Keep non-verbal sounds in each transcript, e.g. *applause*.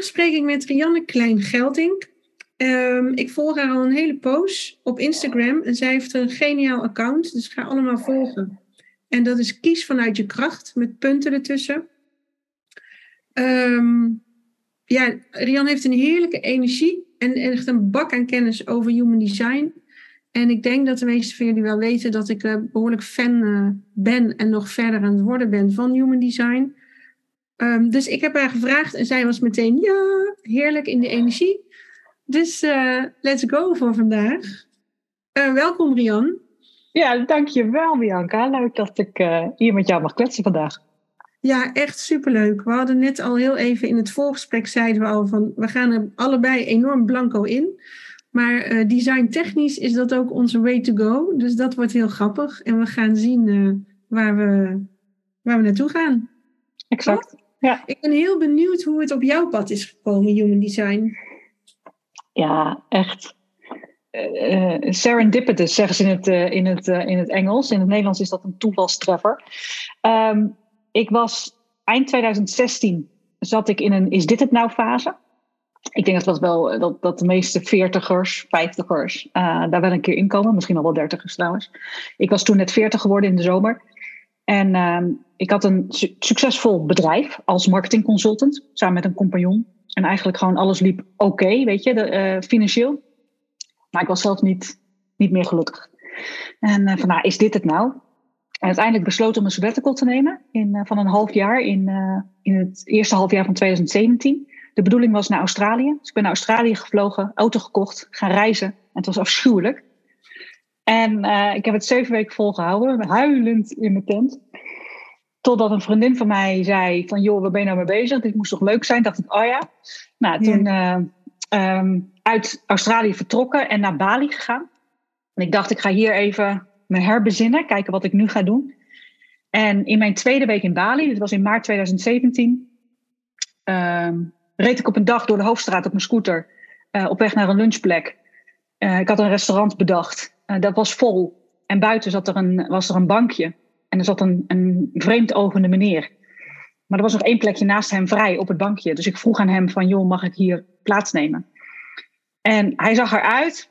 Vandaag spreek ik met Rianne Klein-Geldink. Um, ik volg haar al een hele poos op Instagram en zij heeft een geniaal account, dus ga allemaal volgen. En dat is Kies vanuit je kracht met punten ertussen. Um, ja, Rianne heeft een heerlijke energie en echt een bak aan kennis over human design. En ik denk dat de meeste van jullie wel weten dat ik uh, behoorlijk fan uh, ben en nog verder aan het worden ben van human design. Um, dus ik heb haar gevraagd en zij was meteen ja, heerlijk in de energie. Dus uh, let's go voor vandaag. welkom Rian. Ja, dankjewel Bianca. Leuk dat ik hier met jou mag kletsen vandaag. Ja, echt superleuk. We hadden net al heel even in het voorgesprek zeiden we al van we gaan er allebei enorm blanco in. Maar uh, design technisch is dat ook onze way to go. Dus dat wordt heel grappig. En we gaan zien uh, waar, we, waar we naartoe gaan. Exact. Ja. Ik ben heel benieuwd hoe het op jouw pad is gekomen, human design. Ja, echt. Uh, serendipitous zeggen ze in het, in, het, in het Engels. In het Nederlands is dat een toevalstreffer. Um, ik was eind 2016 zat ik in een is dit het nou fase. Ik denk dat dat wel dat, dat de meeste veertigers, vijftigers daar wel een keer in komen. Misschien al wel dertigers trouwens. Ik was toen net veertig geworden in de zomer. En uh, ik had een su succesvol bedrijf als marketingconsultant samen met een compagnon. En eigenlijk gewoon alles liep oké, weet je, de, uh, financieel. Maar ik was zelf niet, niet meer gelukkig. En uh, van nou, is dit het nou? En uiteindelijk besloten om een sabbatical te nemen in, uh, van een half jaar in, in het eerste half jaar van 2017. De bedoeling was naar Australië. Dus ik ben naar Australië gevlogen, auto gekocht, gaan reizen. En het was afschuwelijk. En uh, ik heb het zeven weken volgehouden, huilend in mijn tent. Totdat een vriendin van mij zei van, joh, waar ben je nou mee bezig? Dit moest toch leuk zijn? Dacht ik, oh ja. Nou, toen ja. um, uit Australië vertrokken en naar Bali gegaan. En ik dacht, ik ga hier even me herbezinnen, kijken wat ik nu ga doen. En in mijn tweede week in Bali, dit was in maart 2017, um, reed ik op een dag door de hoofdstraat op mijn scooter uh, op weg naar een lunchplek. Uh, ik had een restaurant bedacht, dat was vol. En buiten zat er een, was er een bankje en er zat een, een vreemd ogende meneer. Maar er was nog één plekje naast hem vrij op het bankje. Dus ik vroeg aan hem van, joh, mag ik hier plaatsnemen? En hij zag eruit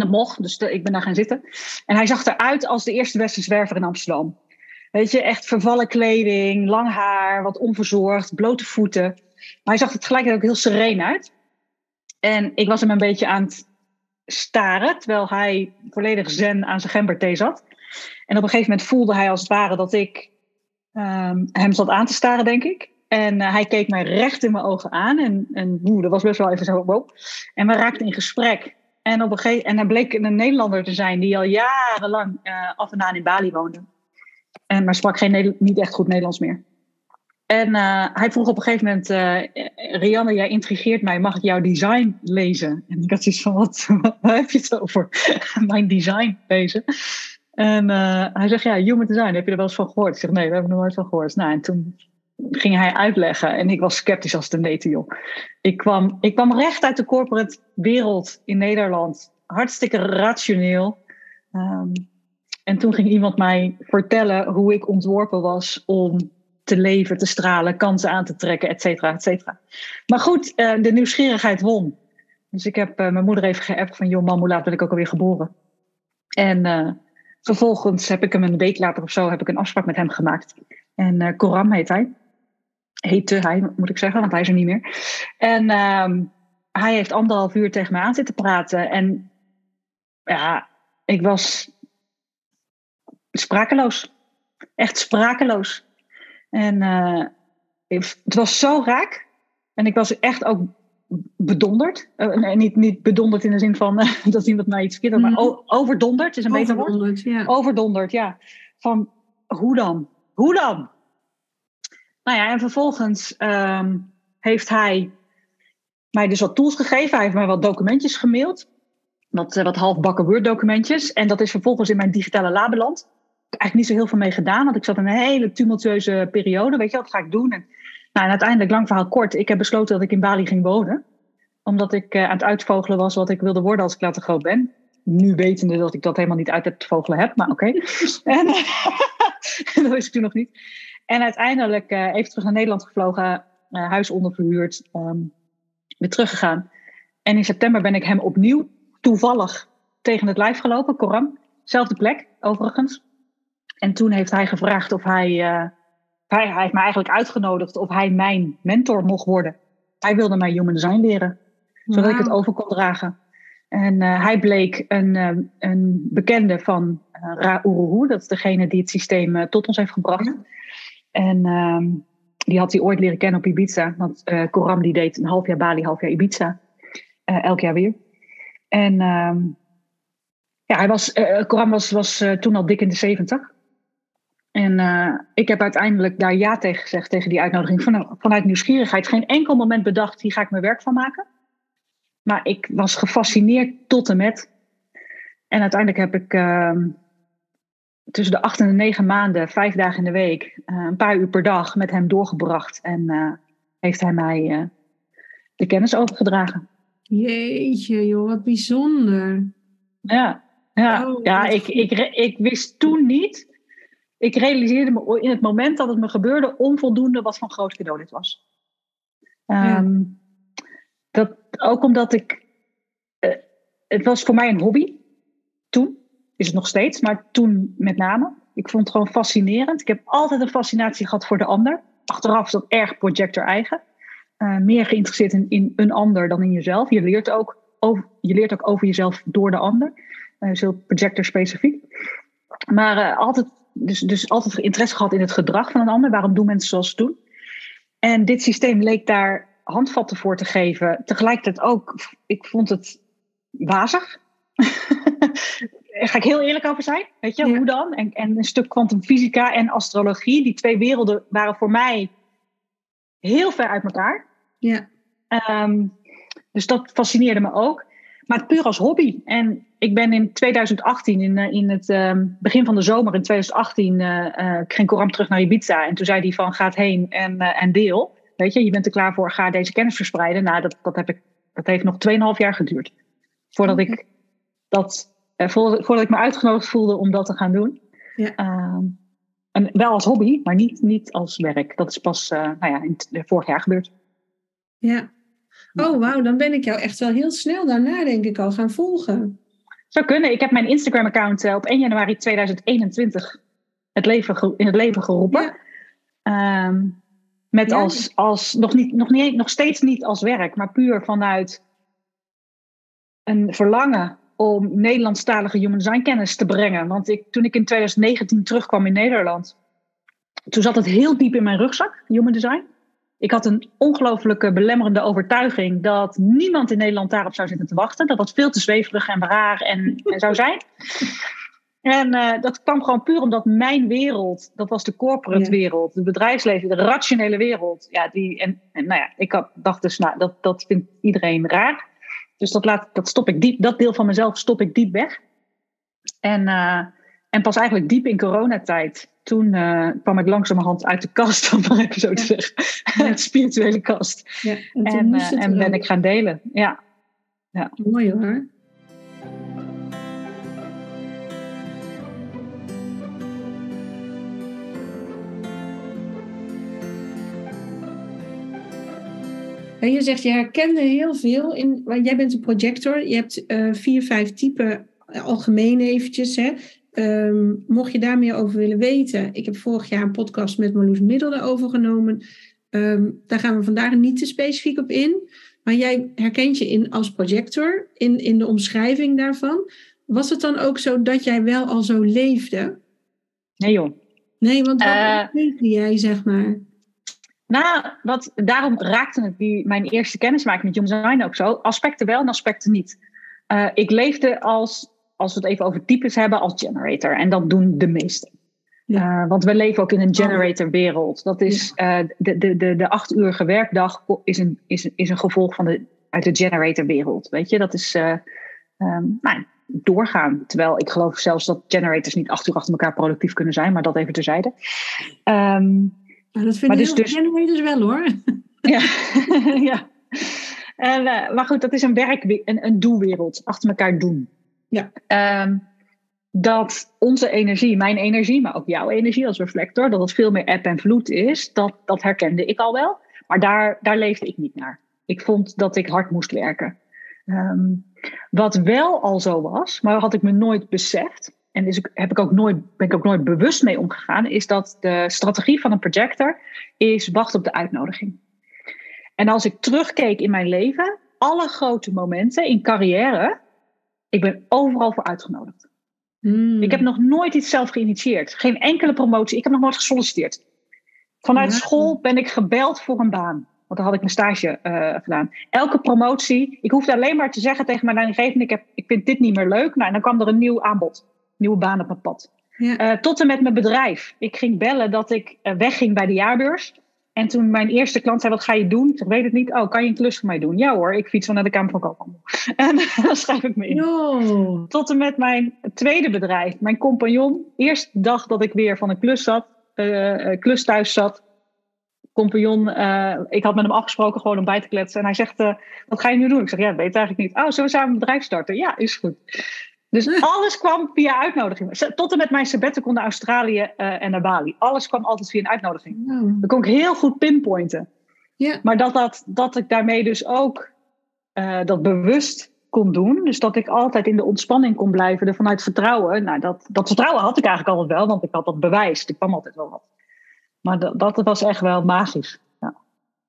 dat mocht, dus ik ben daar gaan zitten. En hij zag eruit als de eerste beste zwerver in Amsterdam. Weet je, echt vervallen kleding, lang haar, wat onverzorgd, blote voeten. Maar hij zag er tegelijkertijd ook heel sereen uit. En ik was hem een beetje aan het staren, terwijl hij volledig zen aan zijn gemberthee zat. En op een gegeven moment voelde hij als het ware dat ik um, hem zat aan te staren, denk ik. En uh, hij keek mij recht in mijn ogen aan. En, en oe, dat was best wel even zo. Wow. En we raakten in gesprek. En, op een gegeven, en hij bleek een Nederlander te zijn die al jarenlang uh, af en aan in Bali woonde. En, maar sprak geen, niet echt goed Nederlands meer. En uh, hij vroeg op een gegeven moment, uh, Rianne, jij intrigeert mij, mag ik jouw design lezen? En ik had zoiets van, wat, *laughs* heb je het over? *laughs* Mijn design lezen. En hij zegt, ja, human design, heb je er wel eens van gehoord? Ik zeg, nee, daar heb ik nog nooit van gehoord. Nou, en toen ging hij uitleggen. En ik was sceptisch als de neten, joh. Ik kwam, ik kwam recht uit de corporate wereld in Nederland. Hartstikke rationeel. Um, en toen ging iemand mij vertellen hoe ik ontworpen was om te leven, te stralen, kansen aan te trekken, et cetera, et cetera. Maar goed, uh, de nieuwsgierigheid won. Dus ik heb uh, mijn moeder even geappt van, joh mam, laat ben ik ook alweer geboren? En uh, vervolgens heb ik hem een week later of zo heb ik een afspraak met hem gemaakt. En Coram heet hij. Heette hij, moet ik zeggen, want hij is er niet meer. En ehm, hij heeft anderhalf uur tegen mij aan zitten praten. En ja, ik was sprakeloos. Echt sprakeloos. En uh, het was zo raak. En ik was echt ook bedonderd. Uh, niet, niet bedonderd in de zin van uh, *laughs* dat iemand mij iets verkeerd maar mhm. overdonderd is een beter woord. Ja. Overdonderd, ja. Van hoe dan? Hoe dan? Nou ja, en vervolgens um, heeft hij mij dus wat tools gegeven. Hij heeft mij wat documentjes gemaild. Wat, wat halfbakken Word documentjes. En dat is vervolgens in mijn digitale lab beland. Heb eigenlijk niet zo heel veel mee gedaan. Want ik zat in een hele tumultueuze periode. Weet je, wat ga ik doen? En nou, en uiteindelijk, lang verhaal kort, ik heb besloten dat ik in Bali ging wonen. Omdat ik uh, aan het uitvogelen was wat ik wilde worden als ik later groot ben. Nu wetende dat ik dat helemaal niet uit het vogelen heb, maar oké. Okay. *laughs* en *laughs* dat wist ik toen nog niet. En uiteindelijk uh, even terug naar Nederland gevlogen, uh, huis onderverhuurd, um, weer teruggegaan. En in september ben ik hem opnieuw toevallig tegen het lijf gelopen, Koram. Zelfde plek, overigens. En toen heeft hij gevraagd of hij hij, hij heeft me eigenlijk uitgenodigd of hij mijn mentor mocht worden. Hij wilde mij human design leren, zodat ik het over kon dragen. En uh, hij bleek een, uh, een bekende van uh, Ra Uruhu, dat is degene die het systeem tot ons heeft gebracht. En ehm, die had hij ooit leren kennen op Ibiza. Want Koram die deed een half jaar Bali, half jaar Ibiza. elk jaar weer. En ehm, ja, hij was, Koram was, was toen al dik in de zeventig. En uh, ik heb uiteindelijk daar ja tegen gezegd, tegen die uitnodiging. Van, vanuit nieuwsgierigheid. Geen enkel moment bedacht, hier ga ik mijn werk van maken. Maar ik was gefascineerd tot en met. En uiteindelijk heb ik uh, tussen de acht en de negen maanden, vijf dagen in de week, uh, een paar uur per dag met hem doorgebracht. En eh, heeft hij mij de kennis overgedragen. Jeetje, joh, wat bijzonder. Ja, ja, oh, ja ik, ik, ik wist toen niet ik realiseerde me in het moment dat het me gebeurde onvoldoende wat van groot cadeau dit was. Ehm, dat, ook omdat ik. Uh, het was voor mij een hobby. Toen. Is het nog steeds, maar toen met name. Ik vond het gewoon fascinerend. Ik heb altijd een fascinatie gehad voor de ander. Achteraf is dat erg projector eigen. Uh, meer geïnteresseerd in, in een ander dan in jezelf. Je leert ook over, je leert ook over jezelf door de ander. Uh, is heel projector specifiek. Maar altijd dus, dus altijd interesse gehad in het gedrag van een ander. Waarom doen mensen zoals ze doen? En dit systeem leek daar handvatten voor te geven. Tegelijkertijd ook, ik vond het wazig. *laughs* Daar ga ik heel eerlijk over zijn. Weet je, hoe dan? En, en een stuk kwantumfysica en astrologie. Die twee werelden waren voor mij heel ver uit elkaar. Ja. Um, dus dat fascineerde me ook. Maar puur als hobby. En ik ben in 2018, in, eh, in het ehm, begin van de zomer in 2018, uh, uh, ging Coram terug naar Ibiza. En toen zei hij van, ga heen en, uh, en deel. Weet je, je bent er klaar voor, ga deze kennis verspreiden. Nou, dat, dat, heb ik, dat heeft nog 2,5 jaar geduurd. Voordat ik dat, voordat, voordat ik me uitgenodigd voelde om dat te gaan doen. Ja. Ehm, en wel als hobby, maar niet, niet als werk. Dat is pas nou ja, in vorig jaar gebeurd. Ja, Oh, wauw, dan ben ik jou echt wel heel snel daarna, denk ik, al gaan volgen. Zou kunnen. Ik heb mijn Instagram-account eh, op 1 januari 2021 het leven, in het leven geroepen. Ehm, met als, als nog, niet, nog, niet, nog steeds niet als werk, maar puur vanuit een verlangen om Nederlandstalige human design kennis te brengen. Want ik, toen ik in 2019 terugkwam in Nederland, toen zat het heel diep in mijn rugzak, human design. Ik had een ongelooflijke belemmerende overtuiging dat niemand in Nederland daarop zou zitten te wachten. Dat dat veel te zweverig en raar en, en zou zijn. *laughs* En uh, dat kwam gewoon puur omdat mijn wereld, dat was de corporate wereld, de bedrijfsleven, de rationele wereld. Ja, die, en, en nou ja, ik had, dacht dus, nou, dat, dat vindt iedereen raar. Dus dat, laat, dat stop ik diep, dat deel van mezelf stop ik diep weg. En, uh, en pas eigenlijk diep in coronatijd toen uh, kwam ik langzamerhand uit de kast, *laughs* om maar even zo te zeggen. de spirituele kast. Ja, en, en, uh, en ben ik gaan delen. Ja. ja. Mooi hoor. En je zegt, je herkende heel veel. In, jij bent een projector. Je hebt uh, vier, vijf typen algemeen eventjes. Hè? Ehm, mocht je daar meer over willen weten, ik heb vorig jaar een podcast met Marloes Middelde overgenomen. Ehm, daar gaan we vandaag niet te specifiek op in. Maar jij herkent je in als projector in, in de omschrijving daarvan. Was het dan ook zo dat jij wel al zo leefde? Nee joh. Nee, want wat uh, leefde jij, zeg maar? Nou, wat, daarom raakte het die, mijn eerste kennismaking met Human Design ook zo. Aspecten wel en aspecten niet. Uh, ik leefde als, als we het even over types hebben, als generator. En dat doen de meesten. Ja. Uh, want we leven ook in een generator wereld. Dat is uh, de, de, de, de acht uurige werkdag is een, is, is een gevolg van de, uit de generator wereld. Weet je, dat is uh, um, nou, doorgaan. Terwijl ik geloof zelfs dat generators niet acht uur achter elkaar productief kunnen zijn, maar dat even terzijde. Um, maar dat vinden dus, dus, generators wel hoor. *laughs* Ja, *laughs* ja. En, maar goed, dat is een werk, een, een doelwereld. Achter elkaar doen. Ja. Um, dat onze energie, mijn energie, maar ook jouw energie als reflector, dat het veel meer eb en vloed is, dat, dat herkende ik al wel. Maar daar, daar leefde ik niet naar. Ik vond dat ik hard moest werken. Um, wat wel al zo was, maar had ik me nooit beseft, en dus heb ik ook nooit, ben ik ook nooit bewust mee omgegaan, is dat de strategie van een projector is wachten op de uitnodiging. En als ik terugkeek in mijn leven, alle grote momenten in carrière, ik ben overal voor uitgenodigd. Hmm. Ik heb nog nooit iets zelf geïnitieerd. Geen enkele promotie. Ik heb nog nooit gesolliciteerd. Vanuit Ja. school ben ik gebeld voor een baan. Want dan had ik mijn stage eh, gedaan. Elke promotie. Ik hoefde alleen maar te zeggen tegen mijn leidinggevende: ik, heb, ik vind dit niet meer leuk. Nou, en dan kwam er een nieuw aanbod. Nieuwe baan op mijn pad. Ja. Eh, tot en met mijn bedrijf. Ik ging bellen dat ik eh, wegging bij de jaarbeurs. En toen mijn eerste klant zei, wat ga je doen? Ik zeg, weet het niet. Oh, kan je een klus voor mij doen? Ja hoor, ik fiets wel naar de Kamer van Koophandel. *laughs* En dan schrijf ik me in. No. Tot en met mijn tweede bedrijf. Mijn compagnon, eerste dag dat ik weer van een klus zat, eh, klus thuis zat. Compagnon, eh, ik had met hem afgesproken gewoon om bij te kletsen. En hij zegt, wat ga je nu doen? Ik zeg, ja, dat weet ik eigenlijk niet. Oh, zullen we samen een bedrijf starten? Ja, is goed. Dus alles kwam via uitnodiging. Tot en met mijn sabbatical naar Australië eh, en naar Bali. Alles kwam altijd via een uitnodiging. Nou, Dat kon ik heel goed pinpointen. Maar dat, dat, dat ik daarmee dus ook eh, dat bewust kon doen. Dus dat ik altijd in de ontspanning kon blijven. Er vanuit vertrouwen. Nou, dat, dat vertrouwen had ik eigenlijk altijd wel. Want ik had dat bewijs. Er kwam altijd wel wat. Maar dat, dat was echt wel magisch.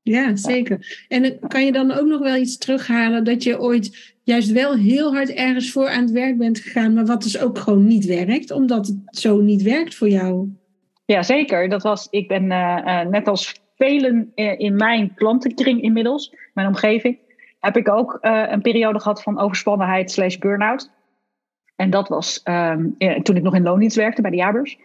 Ja. Zeker. En het- kan je dan ook nog wel iets terughalen dat je ooit juist wel heel hard ergens voor aan het werk bent gegaan, maar wat dus ook gewoon niet werkt, omdat het zo niet werkt voor jou? Ja, zeker. Dat was, ik ben eh, eh, net als velen eh, in mijn klantenkring inmiddels, mijn omgeving, heb ik ook eh, een periode gehad van overspannenheid slash burn-out. En dat was ehm, toen ik nog in loondienst werkte bij de jaarbeurs.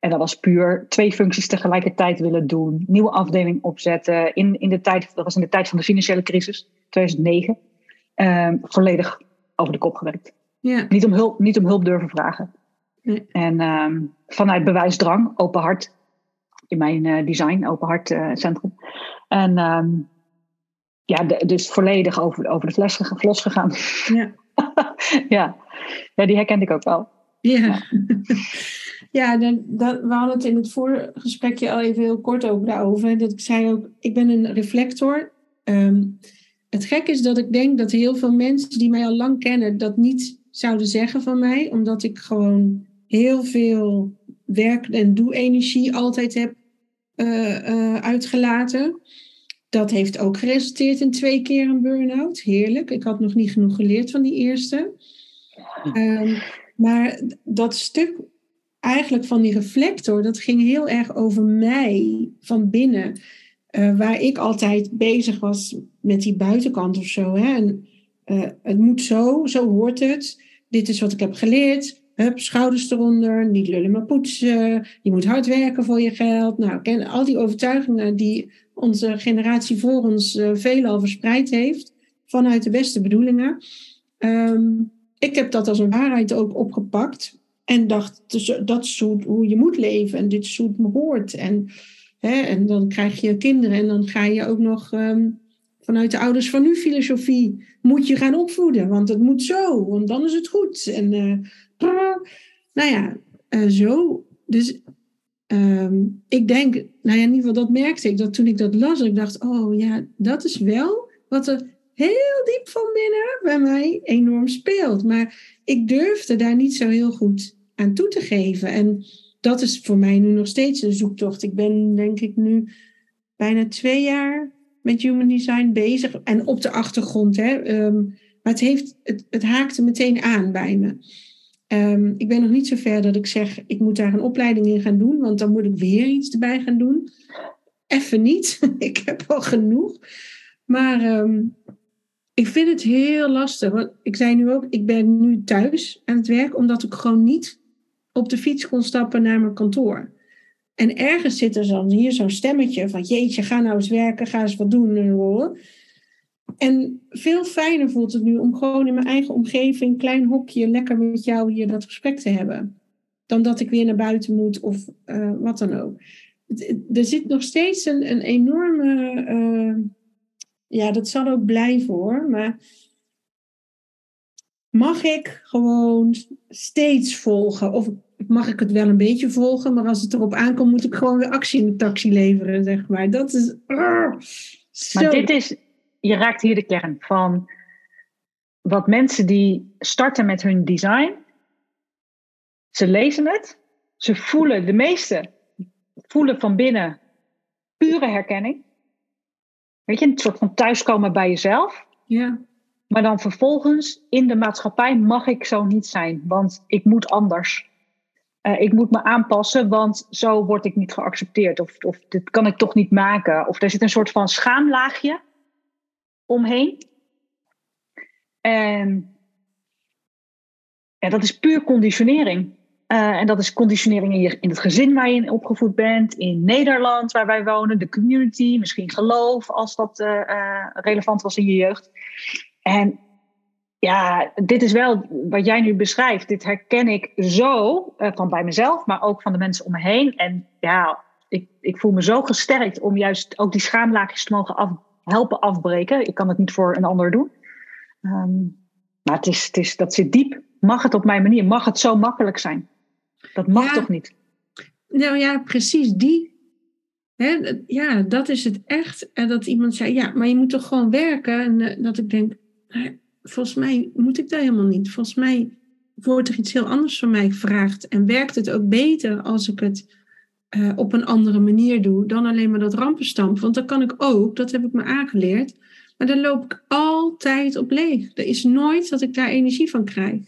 En dat was puur twee functies tegelijkertijd willen doen. Nieuwe afdeling opzetten. In, in de tijd, dat was in de tijd van de financiële crisis, 2009. Ehm, volledig over de kop gewerkt. Ja, Niet om hulp, niet om hulp durven vragen. Nee. En ehm, vanuit bewijsdrang, open hart. In mijn eh, design, open hart eh, centrum. En ehm, ja, de- dus volledig over, over de fles gegaan. Ja. *laughs* ja. ja, die herkende ik ook wel. Ja. Ja, *laughs* dan, dan, we hadden het in het voorgesprekje al even heel kort over daarover. Dat ik zei ook, ik ben een reflector. Ehm, het gek is dat ik denk dat heel veel mensen die mij al lang kennen dat niet zouden zeggen van mij, omdat ik gewoon heel veel werk- en doe-energie altijd heb eh, eh, uitgelaten. Dat heeft ook geresulteerd in twee keer een burn-out. Heerlijk. Ik had nog niet genoeg geleerd van die eerste. Ehm, maar dat stuk eigenlijk van die reflector, dat ging heel erg over mij van binnen. Eh, waar ik altijd bezig was met die buitenkant of zo. Hè? En, eh, het moet zo, zo hoort het. Dit is wat ik heb geleerd. Hup, schouders eronder, niet lullen maar poetsen. Je moet hard werken voor je geld. Nou, ken al die overtuigingen die onze generatie voor ons eh, veelal verspreid heeft. Vanuit de beste bedoelingen. Ehm, ik heb dat als een waarheid ook opgepakt. En dacht, dat is hoe, je moet leven. En dit is hoe hoort. En, hè, en dan krijg je kinderen. En dan ga je ook nog ehm, vanuit de ouders van nu filosofie. Moet je gaan opvoeden. Want het moet zo. Want dan is het goed. En eh, nou ja, eh, zo. Dus ehm, ik denk, nou ja, in ieder geval dat merkte ik. Dat toen ik dat las, ik dacht, oh ja, dat is wel wat er heel diep van binnen bij mij enorm speelt. Maar ik durfde daar niet zo heel goed aan toe te geven. En dat is voor mij nu nog steeds een zoektocht. Ik ben denk ik nu bijna twee jaar met human design bezig. En op de achtergrond. Hè. Ehm, maar het, heeft, het, het haakte meteen aan bij me. Ehm, ik ben nog niet zo ver dat ik zeg, ik moet daar een opleiding in gaan doen, want dan moet ik weer iets erbij gaan doen. Even niet, *laughs* ik heb al genoeg. Maar ehm, ik vind het heel lastig. Want ik zei nu ook, ik ben nu thuis aan het werk, omdat ik gewoon niet op de fiets kon stappen naar mijn kantoor. En ergens zit er dan hier zo'n stemmetje van, jeetje, ga nou eens werken, ga eens wat doen. En veel fijner voelt het nu om gewoon in mijn eigen omgeving, klein hokje, lekker met jou hier dat gesprek te hebben. Dan dat ik weer naar buiten moet of uh, wat dan ook. Er zit nog steeds een, een enorme. Uh, ja, dat zal ook blijven hoor. Maar mag ik gewoon steeds volgen? Of mag ik het wel een beetje volgen? Maar als het erop aankomt, moet ik gewoon weer actie in de taxi leveren, zeg maar. Dat is. Uh, maar dit is je raakt hier de kern van wat mensen die starten met hun design. Ze lezen het, ze voelen, de meeste voelen van binnen pure herkenning. Weet je, een soort van thuiskomen bij jezelf. Ja. Maar dan vervolgens in de maatschappij mag ik zo niet zijn, want ik moet anders. Uh, ik moet me aanpassen, want zo word ik niet geaccepteerd. Of, of dit kan ik toch niet maken. Of er zit een soort van schaamlaagje omheen. En ja, dat is puur conditionering. Uh, en dat is conditionering in, je, in het gezin waar je in opgevoed bent, in Nederland waar wij wonen, de community, misschien geloof als dat uh, uh, relevant was in je jeugd. En ja, dit is wel wat jij nu beschrijft. Dit herken ik zo van bij mezelf, maar ook van de mensen om me heen. En ja, ik, ik voel me zo gesterkt om juist ook die schaamlaagjes te mogen helpen afbreken. Ik kan het niet voor een ander doen. Um, maar het is, het is, dat zit diep. Mag het op mijn manier? Mag het zo makkelijk zijn? Dat mag toch niet? Nou ja, precies die. Hè, ja, dat is het echt. En dat iemand zei, ja, maar je moet toch gewoon werken? En uh, dat ik denk, nou, volgens mij moet ik dat helemaal niet. Volgens mij wordt er iets heel anders van mij gevraagd. En werkt het ook beter als ik het uh, op een andere manier doe dan alleen maar dat rampenstamp. Want dan kan ik ook, dat heb ik me aangeleerd, maar dan loop ik altijd op leeg. Er is nooit dat ik daar energie van krijg.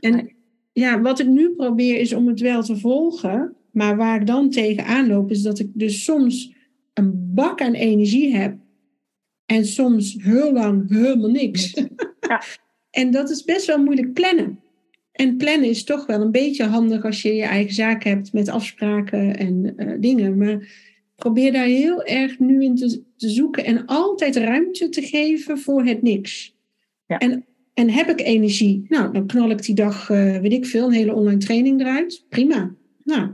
En ja, wat ik nu probeer is om het wel te volgen, maar waar ik dan tegenaan loop is dat ik dus soms een bak aan energie heb en soms heel lang helemaal niks. Ja. *laughs* en dat is best wel moeilijk plannen. En plannen is toch wel een beetje handig als je je eigen zaak hebt met afspraken en uh, dingen. Maar probeer daar heel erg nu in te, te, zoeken en altijd ruimte te geven voor het niks. Ja. En, en heb ik energie? Nou, dan knal ik die dag, uh, weet ik veel, een hele online training eruit. Prima. Nou,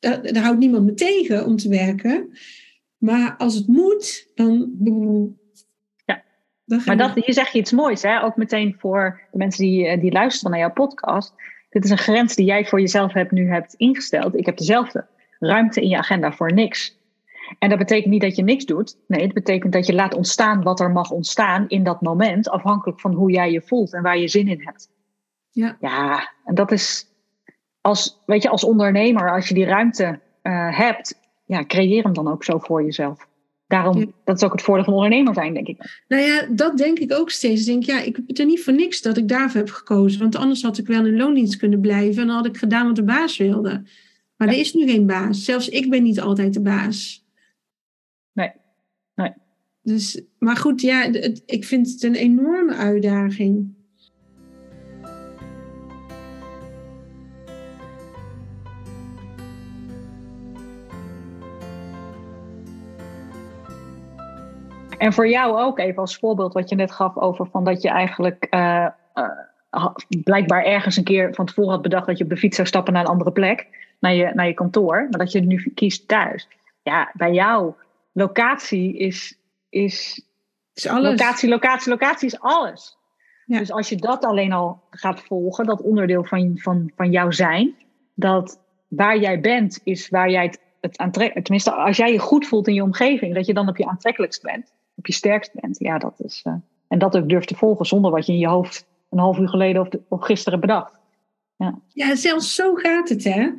daar, daar houdt niemand me tegen om te werken. Maar als het moet, dan maar dat, hier zeg je iets moois, hè? ook meteen voor de mensen die, eh, die luisteren naar jouw podcast. Dit is een grens die jij voor jezelf hebt, nu hebt ingesteld. Ik heb dezelfde ruimte in je agenda voor niks. En dat betekent niet dat je niks doet. Nee, het betekent dat je laat ontstaan wat er mag ontstaan in dat moment, afhankelijk van hoe jij je voelt en waar je zin in hebt. Ja, ja en dat is als, weet je, als ondernemer, als je die ruimte uh, hebt, ja, creëer hem dan ook zo voor jezelf. Daarom, dat is ook het voordeel van ondernemer zijn, denk ik. Nou ja, dat denk ik ook steeds. Ik denk, ja, ik heb het er niet voor niks dat ik daarvoor heb gekozen. Want anders had ik wel in loondienst kunnen blijven. En dan had ik gedaan wat de baas wilde. Maar er is nu geen baas. Zelfs ik ben niet altijd de baas. Nee, nee. Dus, maar goed, ja, het, ik vind het een enorme uitdaging. En voor jou ook even als voorbeeld wat je net gaf over van dat je eigenlijk uh, uh, blijkbaar ergens een keer van tevoren had bedacht dat je op de fiets zou stappen naar een andere plek, naar je, naar je kantoor, maar dat je het nu kiest thuis. Ja, bij jou, locatie is, is, is alles. Locatie, locatie, locatie is alles. Ja. Dus als je dat alleen al gaat volgen, dat onderdeel van, van, van jouw zijn, dat waar jij bent is waar jij het, het aantrekkelijk, tenminste als jij je goed voelt in je omgeving, dat je dan op je aantrekkelijkst bent op je sterkst bent. Ja, dat is. Uh, en dat ook durft te volgen zonder wat je in je hoofd een half uur geleden of, de, of gisteren bedacht. Ja, ja zelfs zo gaat het, hè?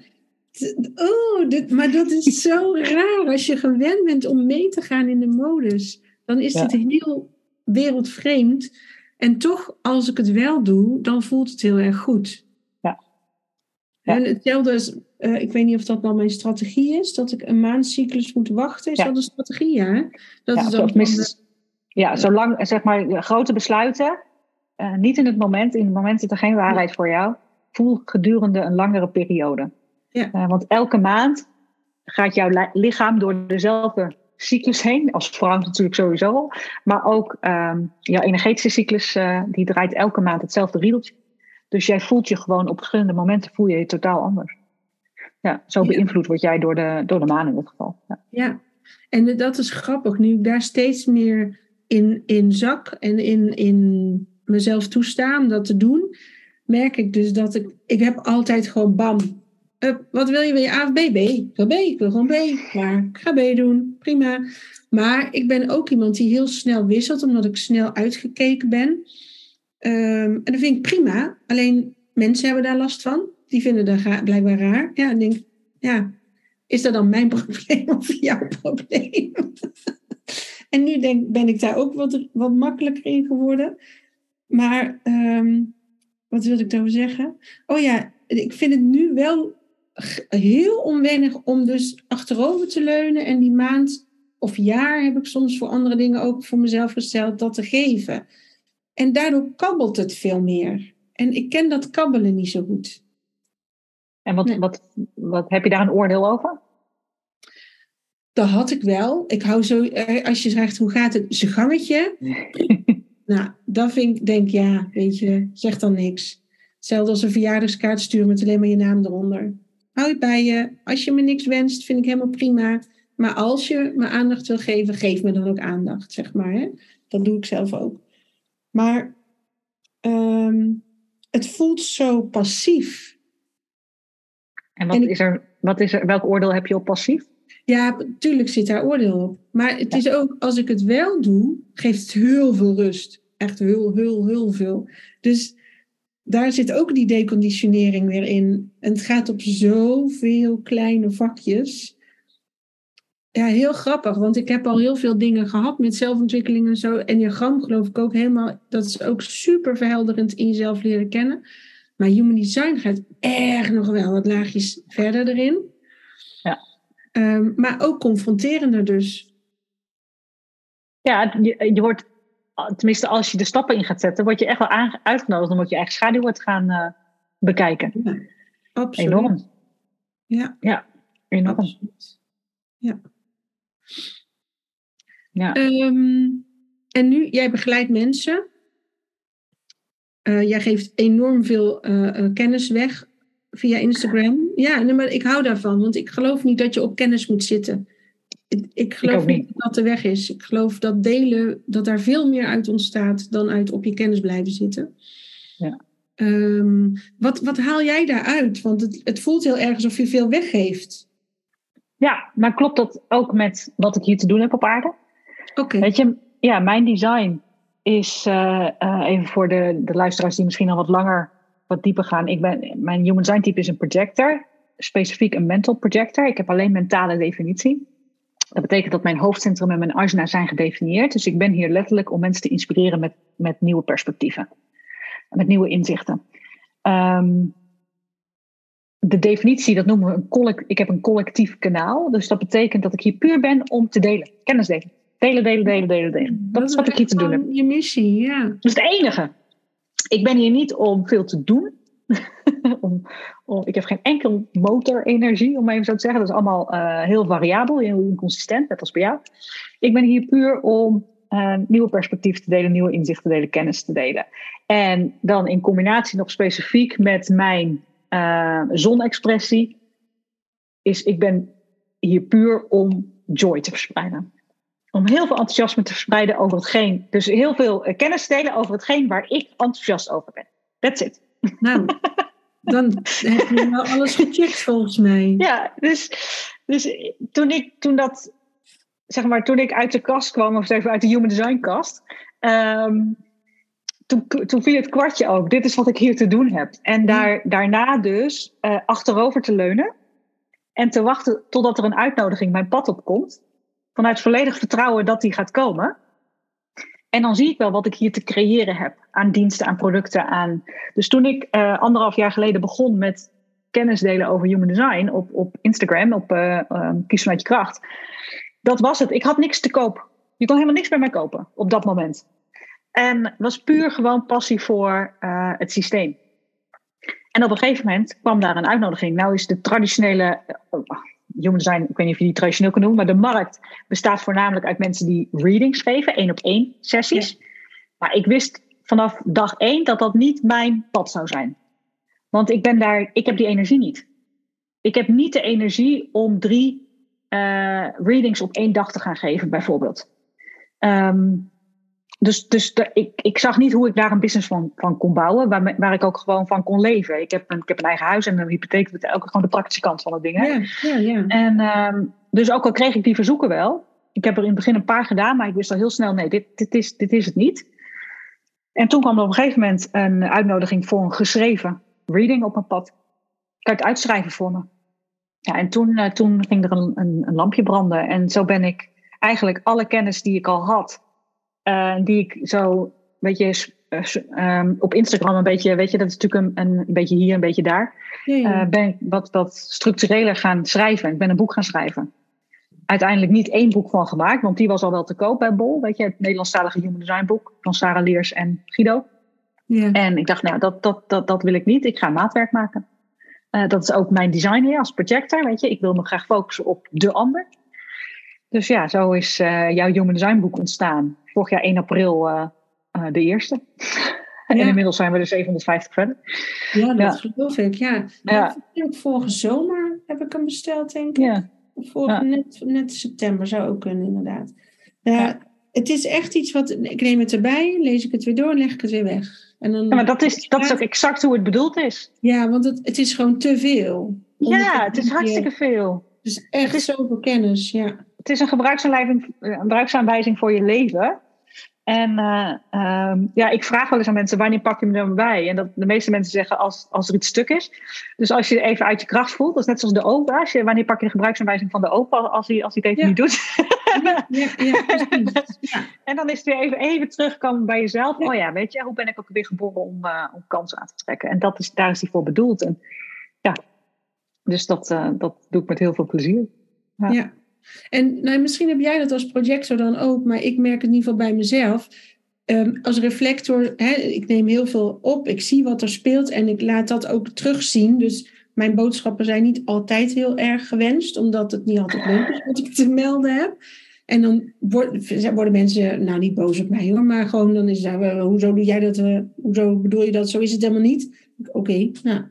Oh, maar dat is zo raar als je gewend bent om mee te gaan in de modus. Dan is het heel wereldvreemd. En toch, als ik het wel doe, dan voelt het heel erg goed. Ja. En hetzelfde is, uh, ik weet niet of dat nou mijn strategie is, dat ik een maandcyclus moet wachten. Is dat een strategie, ja? Dat is dan ja, zolang, zeg maar, grote besluiten, uh, niet in het moment, in het moment zit er geen waarheid voor jou. Voel gedurende een langere periode. Ja. Uh, want elke maand gaat jouw lichaam door dezelfde cyclus heen, als vrouw natuurlijk sowieso maar ook um, jouw energetische cyclus, uh, die draait elke maand hetzelfde riedeltje. Dus jij voelt je gewoon op verschillende momenten voel je je totaal anders. Ja, zo beïnvloed word jij door de, door de maan in dit geval. Ja. ja, en dat is grappig. Nu ik daar steeds meer in, in zak en in, in mezelf toesta om dat te doen, merk ik dus dat ik, ik heb altijd gewoon bam. Uh, wat wil je? Wil je A of B? B. Ik wil B. Ik wil gewoon B. Maar ik ga B doen. Prima. Maar ik ben ook iemand die heel snel wisselt, omdat ik snel uitgekeken ben. Um, en dat vind ik prima. Alleen mensen hebben daar last van. Die vinden dat blijkbaar raar. Ja, en denk ja, is dat dan mijn *laughs* probleem of jouw probleem? *laughs* en nu denk, ben ik daar ook wat, wat makkelijker in geworden. Maar um, wat wil ik daarover zeggen? Oh ja, ik vind het nu wel heel onwennig om dus achterover te leunen en die maand of jaar heb ik soms voor andere dingen ook voor mezelf gesteld dat te geven. En daardoor kabbelt het veel meer. En ik ken dat kabbelen niet zo goed. En wat, wat, wat heb je daar een oordeel over? Dat had ik wel. Ik hou zo, eh, als je zegt hoe gaat het, zijn gangetje. *laughs* nou, dat vind ik, denk ja, weet je, zeg dan niks. Hetzelfde als een verjaardagskaart sturen met alleen maar je naam eronder. Hou je bij je. Als je me niks wenst, vind ik helemaal prima. Maar als je me aandacht wil geven, geef me dan ook aandacht, zeg maar. Hè? Dat doe ik zelf ook. Maar um, het voelt zo passief. En wat, is er, wat is er, welk oordeel heb je op passief? Ja, natuurlijk zit daar oordeel op. Maar het is ook, als ik het wel doe, geeft het heel veel rust. Echt heel, heel, heel veel. Dus daar zit ook die deconditionering weer in. En het gaat op zoveel kleine vakjes. Ja, heel grappig, want ik heb al heel veel dingen gehad met zelfontwikkeling en zo. En gram geloof ik ook helemaal, dat is ook super verhelderend in jezelf leren kennen. Maar human design gaat erg nog wel wat laagjes verder erin. Ja. Um, maar ook confronterender dus. Ja, je, je wordt tenminste als je de stappen in gaat zetten, word je echt wel uitgenodigd om je eigen schaduw wordt gaan uh, bekijken. Ja, absoluut. Enorm. Ja, ja enorm. Absoluut. Ja. ja. Um, en nu, jij begeleidt mensen. Uh, jij geeft enorm veel uh, kennis weg via Instagram. Ja, nee, maar ik hou daarvan, want ik geloof niet dat je op kennis moet zitten. Ik, geloof niet dat dat de weg is. Ik geloof dat delen, dat daar veel meer uit ontstaat dan uit op je kennis blijven zitten. Ja. Um, wat, wat haal jij daaruit? Want het, het voelt heel erg alsof je veel weggeeft. Ja, maar klopt dat ook met wat ik hier te doen heb op aarde? Oké. Weet je, ja, mijn design is, uh, uh, even voor de, de luisteraars die misschien al wat langer, wat dieper gaan. Ik ben, mijn human design type is een projector, specifiek een mental projector. Ik heb alleen mentale definitie. Dat betekent dat mijn hoofdcentrum en mijn asana zijn gedefinieerd. Dus ik ben hier letterlijk om mensen te inspireren met, met nieuwe perspectieven. Met nieuwe inzichten. Um, de definitie, dat noemen we een collect, ik heb een collectief kanaal. Dus dat betekent dat ik hier puur ben om te delen. Kennis delen. Delen, delen, delen, delen, delen. Dat, dat is wat ik hier te doen heb. Je missie, ja. Dat is het enige. Ik ben hier niet om veel te doen. *laughs* om, ik heb geen enkel motorenergie, om even zo te zeggen. Dat is allemaal uh, heel variabel, heel inconsistent, net als bij jou. Ik ben hier puur om uh, nieuwe perspectieven te delen, nieuwe inzichten te delen, kennis te delen. En dan in combinatie nog specifiek met mijn uh, zonexpressie, is ik ben hier puur om joy te verspreiden. Om heel veel enthousiasme te verspreiden over hetgeen. Dus heel veel kennis te delen over hetgeen waar ik enthousiast over ben. That's it. Nou, *laughs* dan heb je wel alles gecheckt volgens mij. Ja, dus, dus toen ik toen dat, zeg maar, toen ik uit de kast kwam, of even uit de Human Design kast, um, toen, toen viel het kwartje ook. Dit is wat ik hier te doen heb. En daar, daarna dus uh, achterover te leunen. En te wachten totdat er een uitnodiging mijn pad op komt. Vanuit volledig vertrouwen dat die gaat komen. En dan zie ik wel wat ik hier te creëren heb. Aan diensten, aan producten, aan... Dus toen ik uh, anderhalf jaar geleden begon met kennis delen over human design op, op Instagram, op uh, um, Kies vanuit je kracht. Dat was het. Ik had niks te koop. Je kon helemaal niks bij mij kopen op dat moment. En was puur gewoon passie voor uh, het systeem. En op een gegeven moment kwam daar een uitnodiging. Nou is de traditionele, human design, ik weet niet of je die traditioneel kan noemen, maar de markt bestaat voornamelijk uit mensen die readings geven, één op één sessies. Ja. Maar ik wist vanaf dag één dat dat niet mijn pad zou zijn. Want ik ben daar, ik heb die energie niet. Ik heb niet de energie om drie uh, readings op één dag te gaan geven, bijvoorbeeld. Um, dus dus de, ik, ik zag niet hoe ik daar een business van, van kon bouwen, waar, waar ik ook gewoon van kon leven. Ik heb een, ik heb een eigen huis en een hypotheek, dat ook gewoon de praktische kant van het ding. Hè? Ja, ja, ja. En um, dus ook al kreeg ik die verzoeken wel, ik heb er in het begin een paar gedaan, maar ik wist al heel snel, nee, dit, dit, is, dit is het niet. En toen kwam er op een gegeven moment een uitnodiging voor een geschreven reading op mijn pad. Het uitschrijven voor me. Ja, en toen, uh, toen ging er een, een, een lampje branden. En zo ben ik eigenlijk alle kennis die ik al had, uh, die ik zo een beetje um, op Instagram een beetje, weet je, dat is natuurlijk een, een, een beetje hier, een beetje daar. Ja, ja. Uh, ben ik wat, wat structureler gaan schrijven. Ik ben een boek gaan schrijven. Uiteindelijk niet één boek van gemaakt, want die was al wel te koop bij Bol. Weet je, het Nederlandstalige Human Design boek van Sarah Leers en Guido. Ja. En ik dacht, nou, dat, dat, dat, dat wil ik niet. Ik ga maatwerk maken. Uh, dat is ook mijn design hier als projector. Weet je, ik wil me graag focussen op de ander. Dus ja, zo is uh, jouw Human Design boek ontstaan. Vorig jaar 1 april uh, uh, de eerste. *laughs* Ja. En inmiddels zijn we er 750 verder. Ja, dat ja. geloof ik. Ja. Ja. Vorige zomer heb ik hem besteld, denk ik. Ja. Vorige, net, net september zou ook kunnen, inderdaad. Ja, Het is echt iets wat... Ik neem het erbij, lees ik het weer door en leg ik het weer weg. En dan, ja, maar dat is, dat is ook exact hoe het bedoeld is. Ja, want het, het is gewoon te veel. Ja, het is hartstikke veel. Is echt is, zoveel kennis, ja. Het is een gebruiksaanwijzing voor je leven. En uh, um, ja, ik vraag wel eens aan mensen, wanneer pak je me dan bij? En dat de meeste mensen zeggen als, als er iets stuk is. Dus als je even uit je kracht voelt, dat is net zoals de opa. Als je, wanneer pak je de gebruiksaanwijzing van de opa als hij, als hij het even Ja. niet doet? Ja, ja. *laughs* En dan is het weer even, even terugkomen bij jezelf. Oh ja, weet je, hoe ben ik ook weer geboren om, uh, om kansen aan te trekken? En dat is, daar is hij voor bedoeld. En dus dat, uh, dat doe ik met heel veel plezier. Ja. En nou, misschien heb jij dat als projector dan ook, maar ik merk het in ieder geval bij mezelf. Um, als reflector, hè, ik neem heel veel op, ik zie wat er speelt en ik laat dat ook terugzien. Dus mijn boodschappen zijn niet altijd heel erg gewenst, omdat het niet altijd leuk is wat ik te melden heb. En dan worden mensen, nou niet boos op mij hoor, maar gewoon dan is uh, hoezo doe jij dat, uh, hoezo bedoel je dat, zo is het helemaal niet. Oké, nou,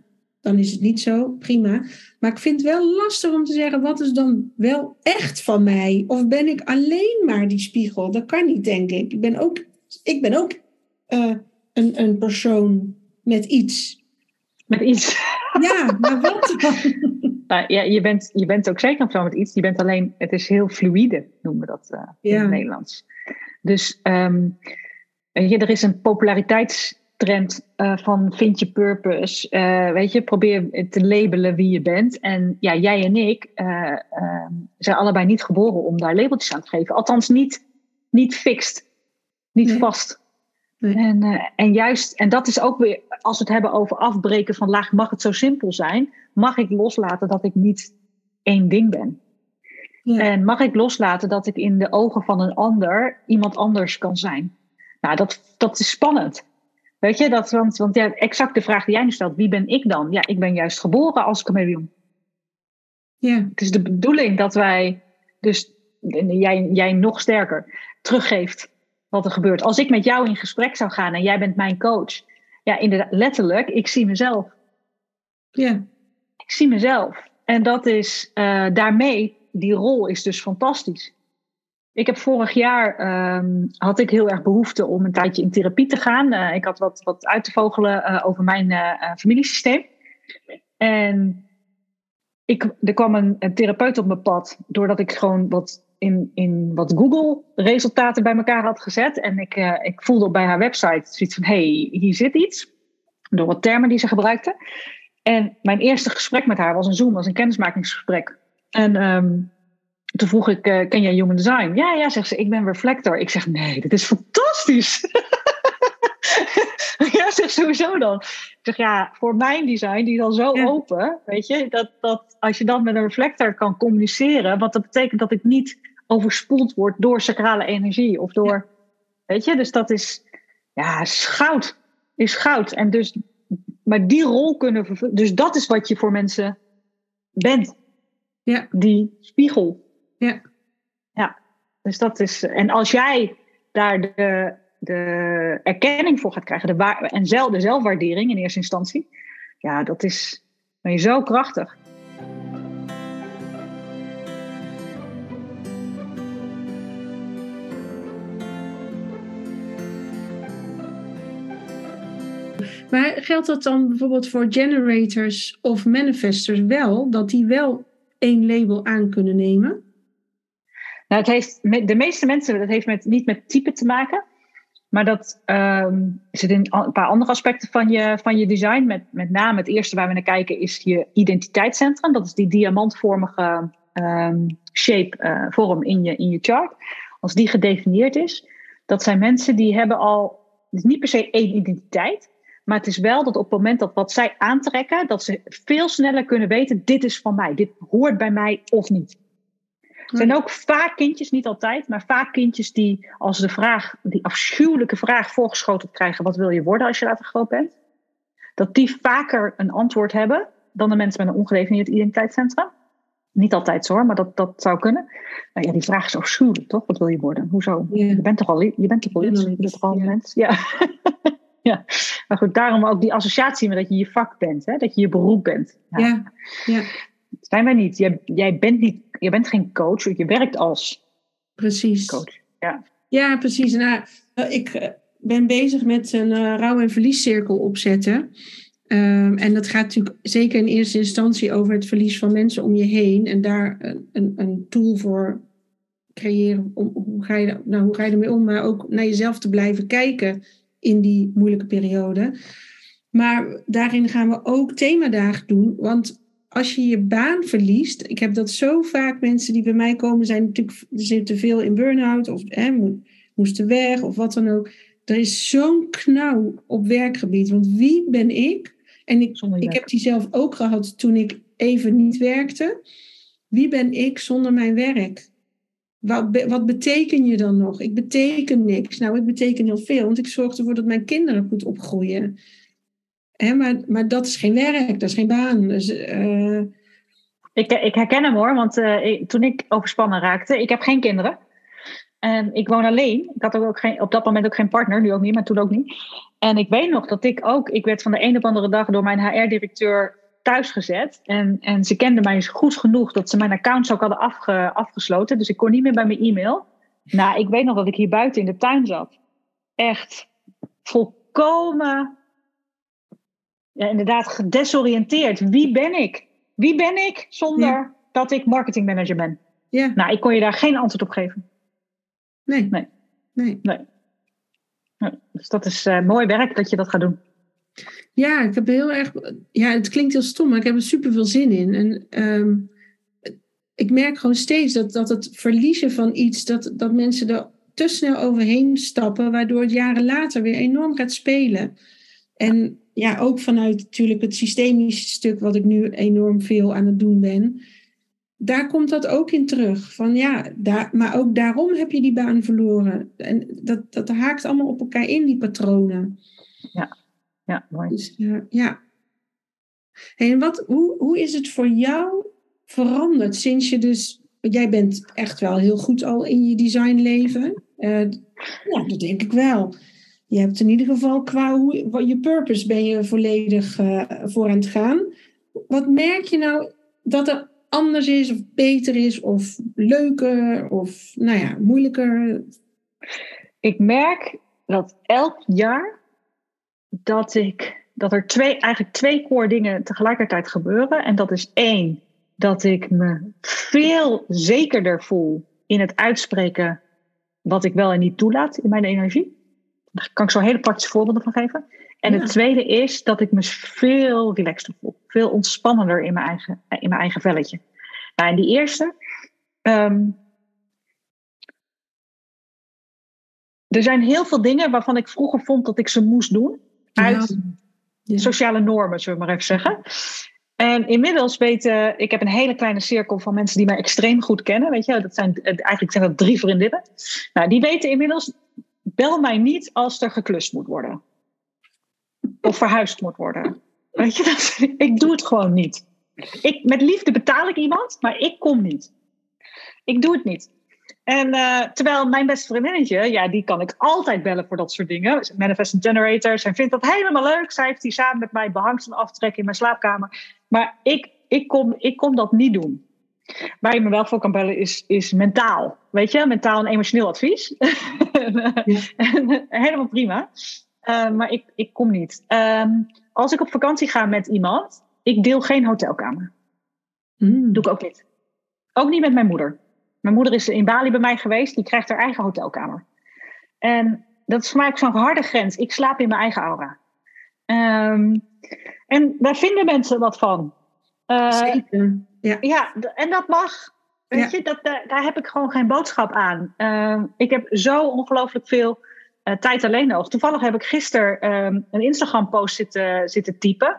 dan is het niet zo, prima. Maar ik vind het wel lastig om te zeggen, wat is dan wel echt van mij? Of ben ik alleen maar die spiegel? Dat kan niet, denk ik. Ik ben ook, ik ben ook uh, een, een persoon met iets. Met iets? Ja, maar wat dan? *laughs* Uh, ja, je bent, je bent ook zeker een persoon met iets. Je bent alleen, het is heel fluïde, noemen we dat uh, ja. in het Nederlands. Dus um, je, er is een populariteits trend uh, van vind je purpose. Uh, weet je, probeer te labelen wie je bent. En ja, jij en ik uh, zijn allebei niet geboren om daar labeltjes aan te geven. Althans, niet, niet fixed. Niet Nee. vast. Nee. En, eh, en juist, en dat is ook weer, als we het hebben over afbreken van laag, mag het zo simpel zijn? Mag ik loslaten dat ik niet één ding ben? Ja. En mag ik loslaten dat ik in de ogen van een ander iemand anders kan zijn? Nou, dat, dat is spannend. Weet je, dat, want, want ja, exact de vraag die jij nu stelt, wie ben ik dan? Ja, ik ben juist geboren als chameleon. Ja, Het is de bedoeling dat wij, dus jij, jij nog sterker, teruggeeft wat er gebeurt. Als ik met jou in gesprek zou gaan en jij bent mijn coach, ja, inderdaad, letterlijk, ik zie mezelf. ja, Ik zie mezelf. En dat is uh, daarmee, die rol is dus fantastisch. Ik heb vorig jaar um, had ik heel erg behoefte om een tijdje in therapie te gaan. Uh, ik had wat, wat uit te vogelen uh, over mijn uh, familiesysteem. En ik, er kwam een, therapeut op mijn pad, doordat ik gewoon wat in, in wat Google resultaten bij elkaar had gezet. En ik, ik voelde bij haar website zoiets van, hey, hier zit iets. Door wat termen die ze gebruikte. En mijn eerste gesprek met haar was een Zoom, was een kennismakingsgesprek. En um, toen vroeg ik, uh, ken jij Human Design? Ja, ja, zegt ze, ik ben Reflector. Ik zeg, nee, dit is fantastisch. *laughs* ja, zeg sowieso dan. Ik zeg, ja, voor mijn design, die is al zo open, weet je, dat, dat als je dan met een reflector kan communiceren, wat dat betekent dat ik niet overspoeld word door sacrale energie of door, weet je, dus dat is, ja, is goud. Is goud. En dus, maar die rol kunnen vervullen, dus dat is wat je voor mensen bent. Ja. Die spiegel. Ja. Ja, dus dat is, en als jij daar de, de erkenning voor gaat krijgen, de waar, en zelf, de zelfwaardering in eerste instantie, ja, dat is ben je zo krachtig. Maar geldt dat dan bijvoorbeeld voor generators of manifestors wel, dat die wel één label aan kunnen nemen? Nou, het heeft, de meeste mensen, dat heeft met, niet met type te maken. Maar dat um, zit in een paar andere aspecten van je, van je design. Met, met name het eerste waar we naar kijken is je identiteitscentrum. Dat is die diamantvormige um, shape, uh, vorm in je, in je chart. Als die gedefinieerd is, dat zijn mensen die hebben al, is niet per se één identiteit. Maar het is wel dat op het moment dat wat zij aantrekken, dat ze veel sneller kunnen weten, dit is van mij, dit hoort bij mij of niet. Er zijn ook vaak kindjes, niet altijd, maar vaak kindjes die als de vraag, die afschuwelijke vraag voorgeschoten krijgen, wat wil je worden als je later groot bent? Dat die vaker een antwoord hebben dan de mensen met een ongedefinieerd identiteitscentrum. Niet altijd zo hoor, maar dat, dat zou kunnen. Nou ja, die vraag is afschuwelijk, toch? Wat wil je worden? Hoezo? Ja. Je bent toch al, je bent toch al iets? Je bent toch al een mens? Ja. *laughs* ja. Maar goed, daarom ook die associatie met dat je je vak bent, hè? dat je je beroep bent. Ja, ja. ja. Zijn wij niet. Jij, jij bent niet je bent geen coach, je werkt als precies. coach. Ja, ja precies. Nou, ik eh, ben bezig met een uh, rouw- en verliescirkel opzetten. Um, en dat gaat natuurlijk zeker in eerste instantie over het verlies van mensen om je heen. En daar een, een, een tool voor creëren. Om, hoe, ga je, nou, hoe ga je ermee om? Maar ook naar jezelf te blijven kijken in die moeilijke periode. Maar daarin gaan we ook themadagen doen. Want als je je baan verliest, ik heb dat zo vaak, mensen die bij mij komen, zijn natuurlijk zitten veel in burn-out of hè, moesten weg of wat dan ook. Er is zo'n knauw op werkgebied. Want wie ben ik? En ik, ik heb die zelf ook gehad toen ik even niet werkte. Wie ben ik zonder mijn werk? Wat, wat beteken je dan nog? Ik beteken niks. Nou, ik beteken heel veel, want ik zorg ervoor dat mijn kinderen goed opgroeien maar, maar dat is geen werk, dat is geen baan. Dus, uh... ik, ik herken hem hoor, want uh, ik, toen ik overspannen raakte, ik heb geen kinderen. En ik woon alleen. Ik had ook geen, op dat moment ook geen partner, nu ook niet, maar toen ook niet. En ik weet nog dat ik ook, ik werd van de een op andere dag door mijn HR-directeur thuisgezet. En, en ze kenden mij goed genoeg dat ze mijn accounts ook hadden afge, afgesloten. Dus ik kon niet meer bij mijn e-mail. Nou, ik weet nog dat ik hier buiten in de tuin zat. Echt volkomen ja, inderdaad gedesoriënteerd. Wie ben ik? Wie ben ik zonder dat ik marketingmanager ben? Ja. Nou, ik kon je daar geen antwoord op geven. Nee. Nee. Nee. nee. Dus dat is uh, mooi werk dat je dat gaat doen. Ja, ik heb heel erg. Ja, het klinkt heel stom, maar ik heb er super veel zin in. En um, ik merk gewoon steeds dat, dat het verliezen van iets, dat, dat mensen er te snel overheen stappen, waardoor het jaren later weer enorm gaat spelen. En ja, ook vanuit natuurlijk het systemische stuk wat ik nu enorm veel aan het doen ben. Daar komt dat ook in terug. Van ja, daar, maar ook daarom heb je die baan verloren. En dat, dat haakt allemaal op elkaar in, die patronen. Ja, ja mooi. Dus, uh, ja. en wat, hoe, hoe is het voor jou veranderd sinds je dus... Jij bent echt wel heel goed al in je designleven. Uh, ja, dat denk ik wel je hebt in ieder geval qua hoe, je purpose ben je volledig uh, voor aan het gaan. Wat merk je nou dat er anders is of beter is of leuker of nou ja, moeilijker? Ik merk dat elk jaar dat ik dat er twee, eigenlijk twee core dingen tegelijkertijd gebeuren. En dat is één, dat ik me veel zekerder voel in het uitspreken wat ik wel en niet toelaat in mijn energie. Daar kan ik zo hele praktische voorbeelden van geven. En het tweede is dat ik me veel relaxter voel. Veel ontspannender in mijn eigen, in mijn eigen velletje. Nou, en die eerste. Ehm, er zijn heel veel dingen waarvan ik vroeger vond dat ik ze moest doen. Uit sociale normen, zullen we maar even zeggen. En inmiddels weten, ik heb een hele kleine cirkel van mensen die mij extreem goed kennen. Weet je, dat zijn, eigenlijk zijn dat drie vriendinnen. Nou, die weten inmiddels, bel mij niet als er geklust moet worden. Of verhuisd moet worden. Weet je, dat, *laughs* ik doe het gewoon niet. Ik, met liefde betaal ik iemand, maar ik kom niet. Ik doe het niet. En uh, terwijl mijn beste vriendinnetje, ja, die kan ik altijd bellen voor dat soort dingen. Manifesting generator. Zij vindt dat helemaal leuk. Zij heeft die samen met mij behangsel aftrekken in mijn slaapkamer. Maar ik, ik, kom, ik kom dat niet doen. Waar je me wel voor kan bellen is, is mentaal. Weet je, mentaal en emotioneel advies. *laughs* helemaal prima. Uh, maar ik, ik kom niet. Um, als ik op vakantie ga met iemand, ik deel geen hotelkamer. Mm. Doe ik ook niet. Ook niet met mijn moeder. Mijn moeder is in Bali bij mij geweest, die krijgt haar eigen hotelkamer. En dat is voor mij ook zo'n harde grens. Ik slaap in mijn eigen aura. Um, en daar vinden mensen wat van. Uh, Zeker. Ja. ja, en dat mag. Weet je, dat, daar, heb ik gewoon geen boodschap aan. Uh, ik heb zo ongelooflijk veel uh, tijd alleen nog. Toevallig heb ik gisteren um, een Instagram-post zitten, zitten typen.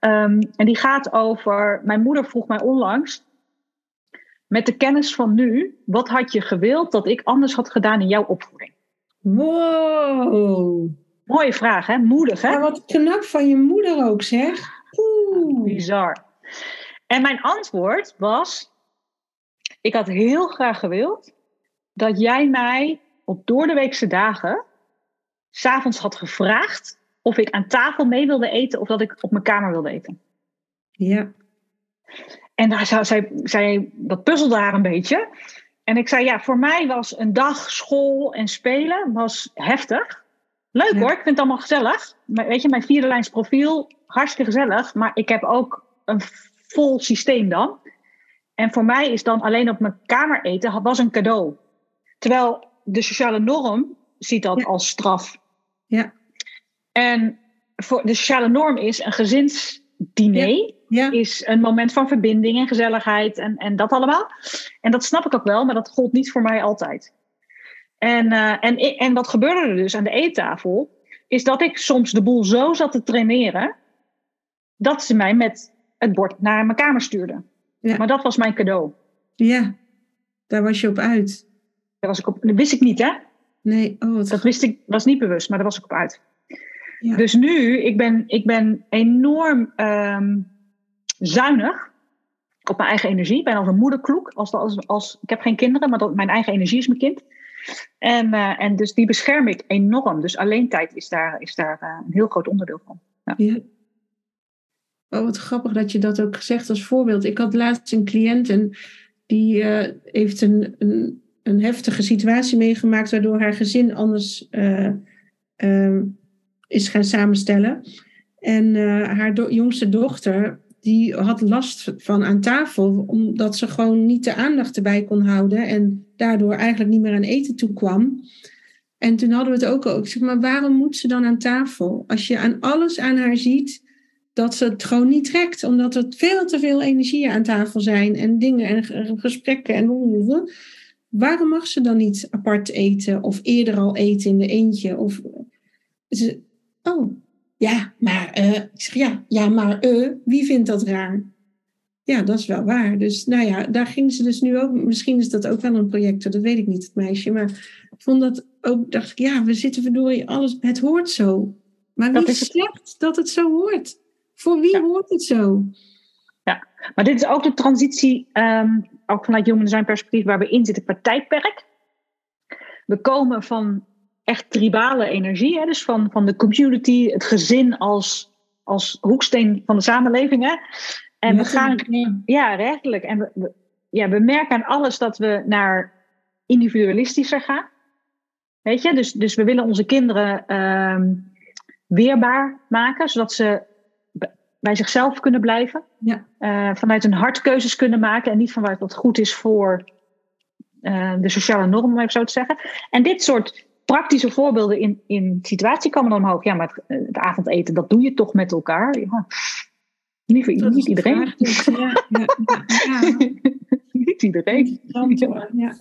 Um, en die gaat over. Mijn moeder vroeg mij onlangs. Met de kennis van nu, wat had je gewild dat ik anders had gedaan in jouw opvoeding? Wow. Mooie vraag, hè? Moedig, hè? Ja, wat knap van je moeder ook, zeg. Oeh. Bizar. En mijn antwoord was: Ik had heel graag gewild dat jij mij op doordeweekse dagen s'avonds had gevraagd of ik aan tafel mee wilde eten of dat ik op mijn kamer wilde eten. Ja. En daar zou zij, zij, dat puzzelde haar een beetje. En ik zei, ja, voor mij was een dag school en spelen was heftig. Leuk hoor, ik vind het allemaal gezellig. Maar weet je, mijn vierde lijns profiel, hartstikke gezellig. Maar ik heb ook een vol systeem dan. En voor mij is dan alleen op mijn kamer eten was een cadeau. Terwijl de sociale norm ziet dat als straf. Ja. En voor de sociale norm is een gezinsdiner. Ja. Is een moment van verbinding en gezelligheid en, en dat allemaal. En dat snap ik ook wel, maar dat gold niet voor mij altijd. En, uh, en, en wat gebeurde er dus aan de eettafel? Is dat ik soms de boel zo zat te traineren. dat ze mij met het bord naar mijn kamer stuurden. Ja. Maar dat was mijn cadeau. Ja, daar was je op uit. Daar was ik op, dat wist ik niet, hè? Nee, oh, dat wist ik, was niet bewust, maar daar was ik op uit. Ja. Dus nu, ik ben, ik ben enorm um, zuinig op mijn eigen energie. Ik ben als een moederkloek. Als, als, als, ik heb geen kinderen, maar dat, mijn eigen energie is mijn kind. En, uh, en dus die bescherm ik enorm. Dus alleen tijd is daar, is daar uh, een heel groot onderdeel van. Ja. ja. Oh, wat grappig dat je dat ook zegt als voorbeeld. Ik had laatst een cliënt en die uh, heeft een, een heftige situatie meegemaakt, waardoor haar gezin anders uh, uh, is gaan samenstellen. En uh, haar jongste dochter, die had last van aan tafel, omdat ze gewoon niet de aandacht erbij kon houden en daardoor eigenlijk niet meer aan eten toe kwam. En toen hadden we het ook al. Ik zeg, maar waarom moet ze dan aan tafel? Als je aan alles aan haar ziet dat ze het gewoon niet trekt, omdat er veel te veel energie aan tafel zijn en dingen en gesprekken en waarom mag ze dan niet apart eten of eerder al eten in de eentje? Of, ze, oh, ja, maar, uh, ik zeg ja, ja, maar uh, wie vindt dat raar? Ja, dat is wel waar. Dus nou ja, daar ging ze dus nu ook. Misschien is dat ook wel een project, dat weet ik niet, het meisje. Maar ik vond dat ook, dacht ik, ja, we zitten verdorie alles. Het hoort zo. Maar wie zegt dat het zo hoort? Voor wie hoort het zo? Ja, maar dit is ook de transitie, um, ook vanuit Human Design perspectief, waar we in zitten qua tijdperk. We komen van echt tribale energie, hè, dus van, van de community, het gezin als, als hoeksteen van de samenleving. Hè. En we gaan, ja, rechtelijk. En we, ja, we merken aan alles dat we naar individualistischer gaan. Weet je, dus, dus we willen onze kinderen um, weerbaar maken, zodat ze bij zichzelf kunnen blijven. Ja. Uh, vanuit hun hart keuzes kunnen maken en niet vanuit wat goed is voor de sociale normen, om even zo te zeggen. En dit soort praktische voorbeelden in, in situatie komen dan omhoog. Ja, maar het, het, avondeten, dat doe je toch met elkaar? Ja. Niet, voor, niet iedereen. Ja, ja, ja, *laughs* niet iedereen. Ja.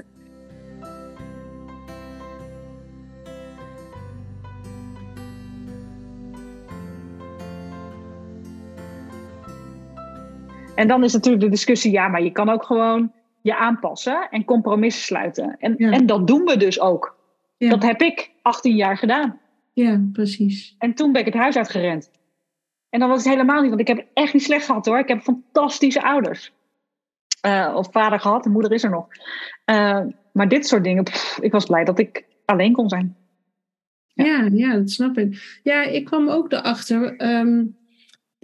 En dan is natuurlijk de discussie, ja, maar je kan ook gewoon je aanpassen en compromissen sluiten. En, en dat doen we dus ook. Dat heb ik 18 jaar gedaan. Ja, precies. En toen ben ik het huis uitgerend. En dan was het helemaal niet, want ik heb het echt niet slecht gehad hoor. Ik heb fantastische ouders. Uh, of vader gehad, de moeder is er nog. Uh, maar dit soort dingen, pff, ik was blij dat ik alleen kon zijn. Ja, ja, ja dat snap ik. Ja, ik kwam ook erachter. Um,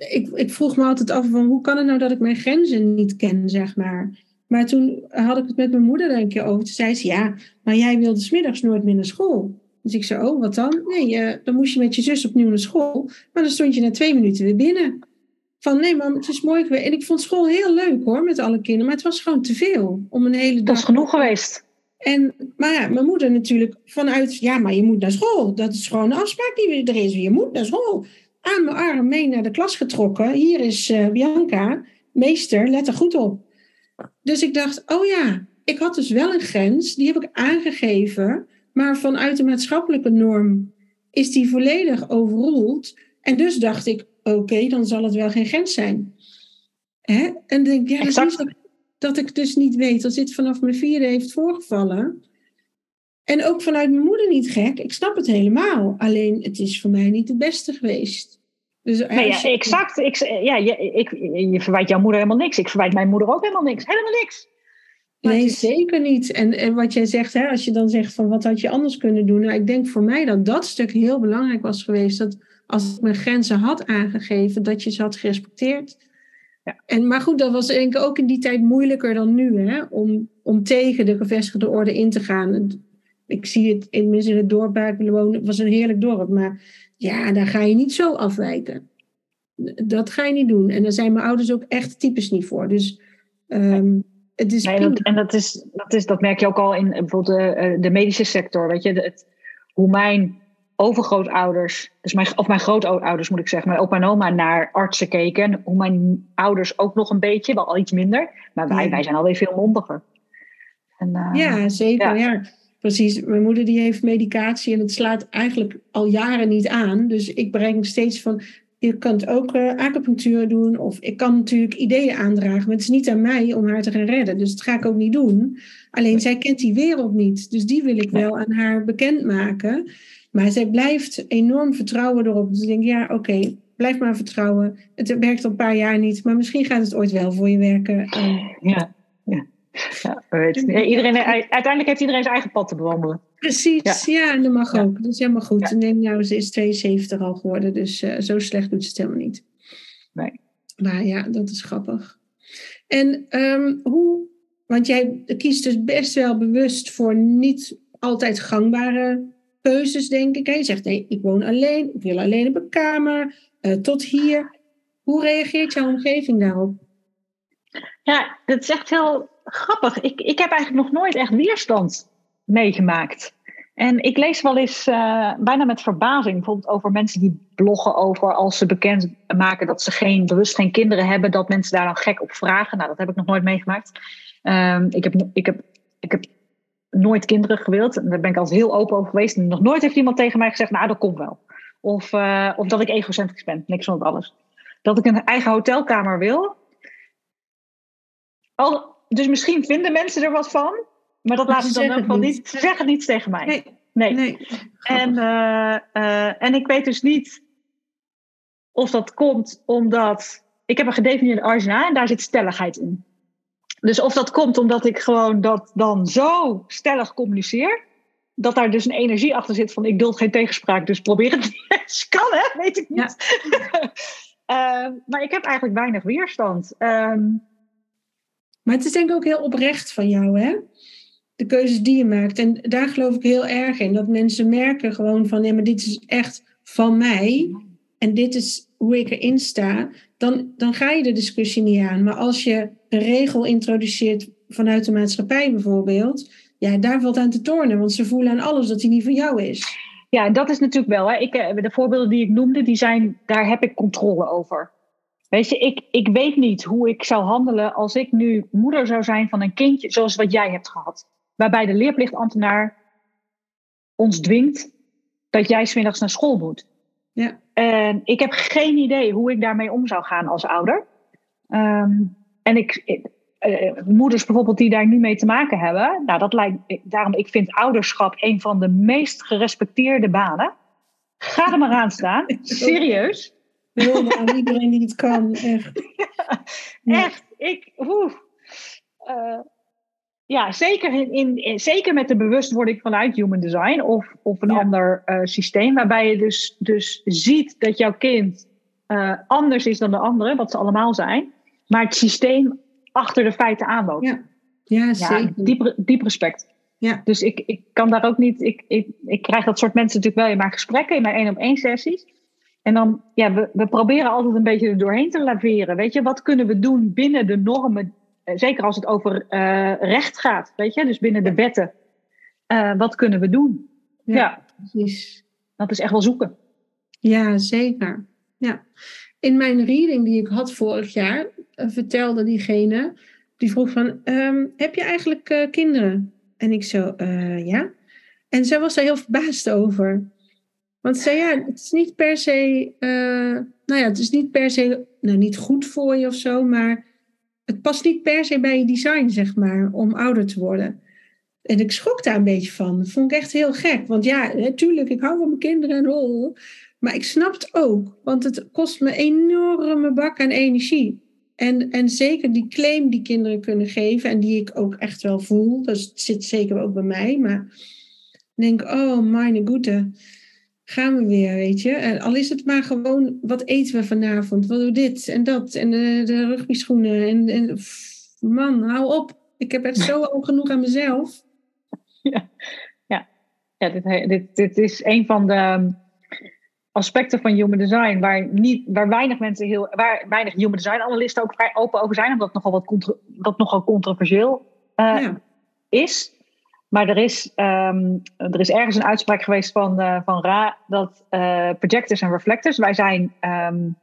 ik, ik vroeg me altijd af van hoe kan het nou dat ik mijn grenzen niet ken, zeg maar. Maar toen had ik het met mijn moeder er een keer over. Toen zei ze, ja, maar jij wilde smiddags nooit meer naar school. Dus ik zei, oh, wat dan? Nee, uh, dan moest je met je zus opnieuw naar school. Maar dan stond je na twee minuten weer binnen. Van, nee mam, het is mooi geweest. En ik vond school heel leuk hoor, met alle kinderen. Maar het was gewoon te veel om een hele dag... Dat is genoeg geweest. En, maar ja, mijn moeder natuurlijk vanuit, ja, maar je moet naar school. Dat is gewoon een afspraak die er is. Je moet naar school. Aan mijn arm mee naar de klas getrokken. Hier is uh, Bianca, meester, let er goed op. Dus ik dacht, oh ja, ik had dus wel een grens, die heb ik aangegeven, maar vanuit de maatschappelijke norm is die volledig overroeld. En dus dacht ik, oké, dan zal het wel geen grens zijn. Hè? En denk ja, dat, dat, dat ik dus niet weet dat dit vanaf mijn vierde heeft voorgevallen. En ook vanuit mijn moeder niet gek. Ik snap het helemaal. Alleen het is voor mij niet het beste geweest. Dus nee, ja, exact. Ik, ja, je, ik, je verwijt jouw moeder helemaal niks. Ik verwijt mijn moeder ook helemaal niks. Helemaal niks. nee, zeker niet. En, en wat jij zegt, hè, als je dan zegt van wat had je anders kunnen doen. Nou, ik denk voor mij dat dat stuk heel belangrijk was geweest. Dat als ik mijn grenzen had aangegeven, dat je ze had gerespecteerd. Ja. En, maar goed, dat was denk ik ook in die tijd moeilijker dan nu. Hè, om, om tegen de gevestigde orde in te gaan. Ik zie het in, in het dorp waar ik woon. Het was een heerlijk dorp. Maar ja, daar ga je niet zo afwijken. Dat ga je niet doen. En daar zijn mijn ouders ook echt types niet voor. Dus um, het is. Nee, dat, en dat, is, dat, is, dat merk je ook al in bijvoorbeeld de, eh, de medische sector. Weet je, het, hoe mijn overgrootouders, dus mijn, of mijn grootouders moet ik zeggen, mijn opa en oma naar artsen keken. Hoe mijn ouders ook nog een beetje, wel al iets minder. Maar wij, wij zijn alweer veel mondiger. En, uh, ja, zeker. ja. ja. Precies, mijn moeder die heeft medicatie en het slaat eigenlijk al jaren niet aan. Dus ik breng steeds van, je kunt ook uh, acupunctuur doen of ik kan natuurlijk ideeën aandragen. Maar het is niet aan mij om haar te gaan redden, dus dat ga ik ook niet doen. Alleen zij kent die wereld niet, dus die wil ik wel aan haar bekendmaken. Maar zij blijft enorm vertrouwen erop. Dus ik denk, ja oké, blijf maar vertrouwen. Het werkt al een paar jaar niet, maar misschien gaat het ooit wel voor je werken. Ja, ja. Ja, weet Iedereen, uiteindelijk heeft iedereen zijn eigen pad te bewandelen. Precies, ja, en dat mag ook. Dat is helemaal goed. En nou, ze is 72 al geworden, dus uh, zo slecht doet ze het helemaal niet. Nee. Maar ja, dat is grappig. En um, hoe, want jij kiest dus best wel bewust voor niet altijd gangbare keuzes, denk ik. Je zegt, nee, ik woon alleen, ik wil alleen op een kamer, uh, tot hier. Hoe reageert jouw omgeving daarop? Ja, dat is echt heel grappig. Ik, ik heb eigenlijk nog nooit echt weerstand meegemaakt. En ik lees wel eens uh, bijna met verbazing bijvoorbeeld over mensen die bloggen over als ze bekend maken dat ze geen, bewust geen kinderen hebben, dat mensen daar dan gek op vragen. Nou, dat heb ik nog nooit meegemaakt. Um, ik, heb, ik, heb, ik heb nooit kinderen gewild. Daar ben ik altijd heel open over geweest. En nog nooit heeft iemand tegen mij gezegd, nou dat komt wel. Of, uh, of dat ik egocentrisch ben. Niks van alles. Dat ik een eigen hotelkamer wil. Al, dus misschien vinden mensen er wat van, maar dat laten ze dan ook wel niet. Ze zeggen niets tegen mij. Nee. nee. nee. En, uh, uh, en ik weet dus niet of dat komt omdat. Ik heb een gedefinieerde arsenaal en daar zit stelligheid in. Dus of dat komt omdat ik gewoon dat dan zo stellig communiceer. Dat daar dus een energie achter zit van ik duld geen tegenspraak, dus probeer het niet. *laughs* kan hè, weet ik niet. Ja. *laughs* uh, maar ik heb eigenlijk weinig weerstand. Um, maar het is denk ik ook heel oprecht van jou, hè? De keuzes die je maakt. En daar geloof ik heel erg in. Dat mensen merken gewoon van, nee, maar dit is echt van mij. En dit is hoe ik erin sta. Dan, dan ga je de discussie niet aan. Maar als je een regel introduceert vanuit de maatschappij bijvoorbeeld. ja, daar valt aan te tornen, want ze voelen aan alles dat hij niet van jou is. Ja, dat is natuurlijk wel. Hè. Ik, eh, de voorbeelden die ik noemde, die zijn, daar heb ik controle over. Weet je, ik, ik weet niet hoe ik zou handelen als ik nu moeder zou zijn van een kindje zoals wat jij hebt gehad. Waarbij de leerplichtambtenaar ons dwingt dat jij smiddags naar school moet. Ja. En ik heb geen idee hoe ik daarmee om zou gaan als ouder. Ehm, en ik, uh, moeders bijvoorbeeld die daar nu mee te maken hebben. Nou, dat lijkt, daarom, ik vind ouderschap een van de meest gerespecteerde banen. Ga er maar aan staan. *laughs* Serieus. Aan iedereen die het kan. Echt. Ja, *laughs* echt. Ik, oef. Uh, ja, zeker, in, in, zeker met de bewustwording vanuit human design of, of een ander uh, systeem, waarbij je dus, dus ziet dat jouw kind uh, anders is dan de andere, wat ze allemaal zijn, maar het systeem achter de feiten aanloopt. Ja, ja zeker. Diep, diep respect. Ja. Dus ik, ik kan daar ook niet, ik, ik, ik krijg dat soort mensen natuurlijk wel in mijn gesprekken, in mijn één op één sessies. En dan, ja, we, we proberen altijd een beetje er doorheen te laveren. Weet je, wat kunnen we doen binnen de normen eh, zeker als het over uh, recht gaat, weet je, dus binnen de wetten. Uh, wat kunnen we doen? Ja, ja, precies. Dat is echt wel zoeken. Ja, zeker. Ja. In mijn reading die ik had vorig jaar, vertelde diegene, die vroeg van, um, heb je eigenlijk kinderen? En ik zo, ja. En zij was daar heel verbaasd over. Want ze zei, ja, het is niet per se, nou ja, het is niet per se, nou niet goed voor je of zo, maar het past niet per se bij je design, zeg maar, om ouder te worden. En ik schrok daar een beetje van. Dat vond ik echt heel gek. Want ja, natuurlijk, ik hou van mijn kinderen en rol. Maar ik snap het ook. Want het kost me enorme bak aan energie. En, en zeker die claim die kinderen kunnen geven. En die ik ook echt wel voel. Dat zit zeker ook bij mij. Maar ik denk, oh, mijn goede gaan we weer, weet je. En al is het maar gewoon, wat eten we vanavond? Wat doen dit en dat? En de, de rugbyschoenen. En, en man, hou op. Ik heb echt zo al genoeg aan mezelf. *laughs* Ja, ja. ja dit, dit, dit is een van de ehm, aspecten van human design waar, niet, waar weinig mensen heel, waar weinig human design analisten ook vrij open over zijn, omdat het nogal wat contra, dat nogal controversieel uh, ja. is. Maar er is, um, er is ergens een uitspraak geweest van, uh, van Ra dat uh, projectors en reflectors, wij zijn um,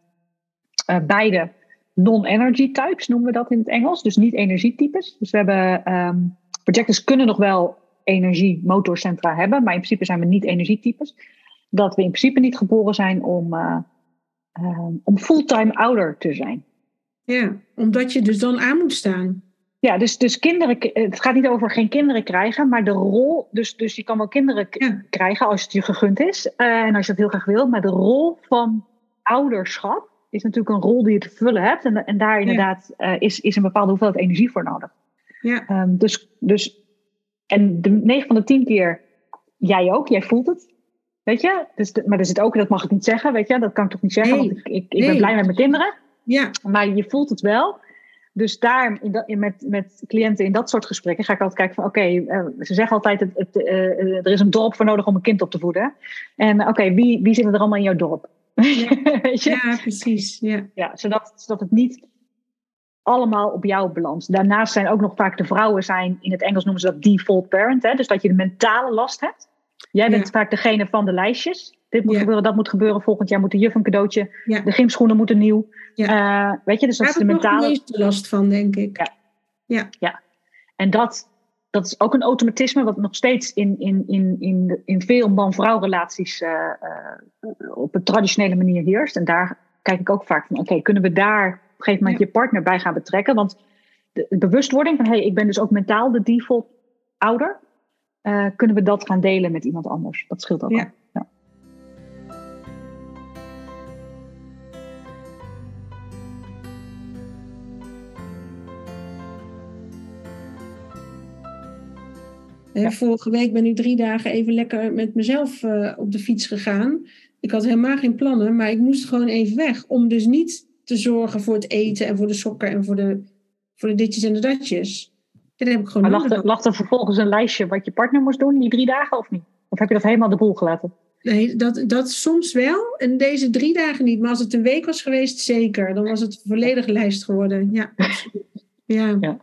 uh, beide non-energy types, noemen we dat in het Engels. Dus niet energietypes. Dus we hebben, um, projectors kunnen nog wel energiemotorcentra hebben, maar in principe zijn we niet energietypes. Dat we in principe niet geboren zijn om, om fulltime ouder te zijn. Ja, omdat je dus dan aan moet staan. Ja, dus, dus kinderen, het gaat niet over geen kinderen krijgen, maar de rol, dus, dus je kan wel kinderen ja. krijgen als het je gegund is uh, en als je dat heel graag wil, maar de rol van ouderschap is natuurlijk een rol die je te vullen hebt en, en daar inderdaad uh, is, is een bepaalde hoeveelheid energie voor nodig. Ja. Um, dus, dus, en de 9 van de 10 keer, jij ook, jij voelt het. Weet je? Dus de, maar er zit ook, dat mag ik niet zeggen, weet je, dat kan ik toch niet zeggen, nee. want ik, ik, ik nee. ben blij met mijn kinderen. Ja. Maar je voelt het wel. Dus daar, in dat, in met, met cliënten in dat soort gesprekken, ga ik altijd kijken van oké, okay, uh, ze zeggen altijd, het, het, uh, er is een dorp voor nodig om een kind op te voeden. En oké, okay, wie, wie zitten er allemaal in jouw dorp? *laughs* Ja, ja precies. Ja. Ja, zodat, zodat het niet allemaal op jou belandt. Daarnaast zijn ook nog vaak de vrouwen zijn, in het Engels noemen ze dat default parent, hè, dus dat je de mentale last hebt. Jij bent ja. vaak degene van de lijstjes. Dit moet Ja. gebeuren, dat moet gebeuren. Volgend jaar moet de juf een cadeautje. Ja. De gymschoenen moeten nieuw. Eh, weet je, dus dat is Daar de heb mentale. de meeste last van, denk ik. Ja. En dat, dat is ook een automatisme wat nog steeds in, in, in, in, in veel man-vrouw relaties eh, eh, op een traditionele manier heerst. En daar kijk ik ook vaak van, oké, kunnen we daar op een gegeven moment Ja. je partner bij gaan betrekken? Want de, de bewustwording van, hé, hey, ik ben dus ook mentaal de default ouder. kunnen we dat gaan delen met iemand anders? Dat scheelt ook Ja. al. Vorige week ben ik drie dagen even lekker met mezelf eh, op de fiets gegaan. Ik had helemaal geen plannen, maar ik moest gewoon even weg. Om dus niet te zorgen voor het eten en voor de sokken en voor de, voor de ditjes en de datjes. En dat heb ik gewoon Maar lag er, lag er vervolgens een lijstje wat je partner moest doen, die drie dagen of niet? Of heb je dat helemaal de boel gelaten? Nee, dat, dat soms wel. En deze drie dagen niet. Maar als het een week was geweest, zeker. Dan was het een volledige lijst geworden. Ja, absoluut. Ja. Ja.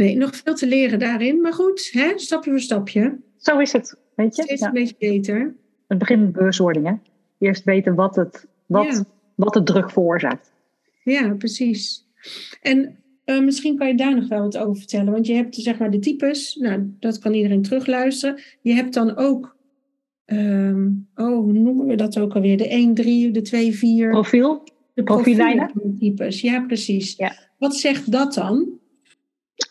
Nee, nog veel te leren daarin. Maar goed, hè? stapje voor stapje. Zo is het, weet je. Steeds een beetje beter. Het begint met bewustwording, hè. Eerst weten wat het, wat, wat het druk veroorzaakt. Ja, precies. En uh, misschien kan je daar nog wel wat over vertellen. Want je hebt zeg maar de types. Nou, dat kan iedereen terugluisteren. Je hebt dan ook... Um, oh, hoe noemen we dat ook alweer? De 1-3, de 2-4. Profiel? De profiellijnen? Types. Ja, precies. Ja. Wat zegt dat dan?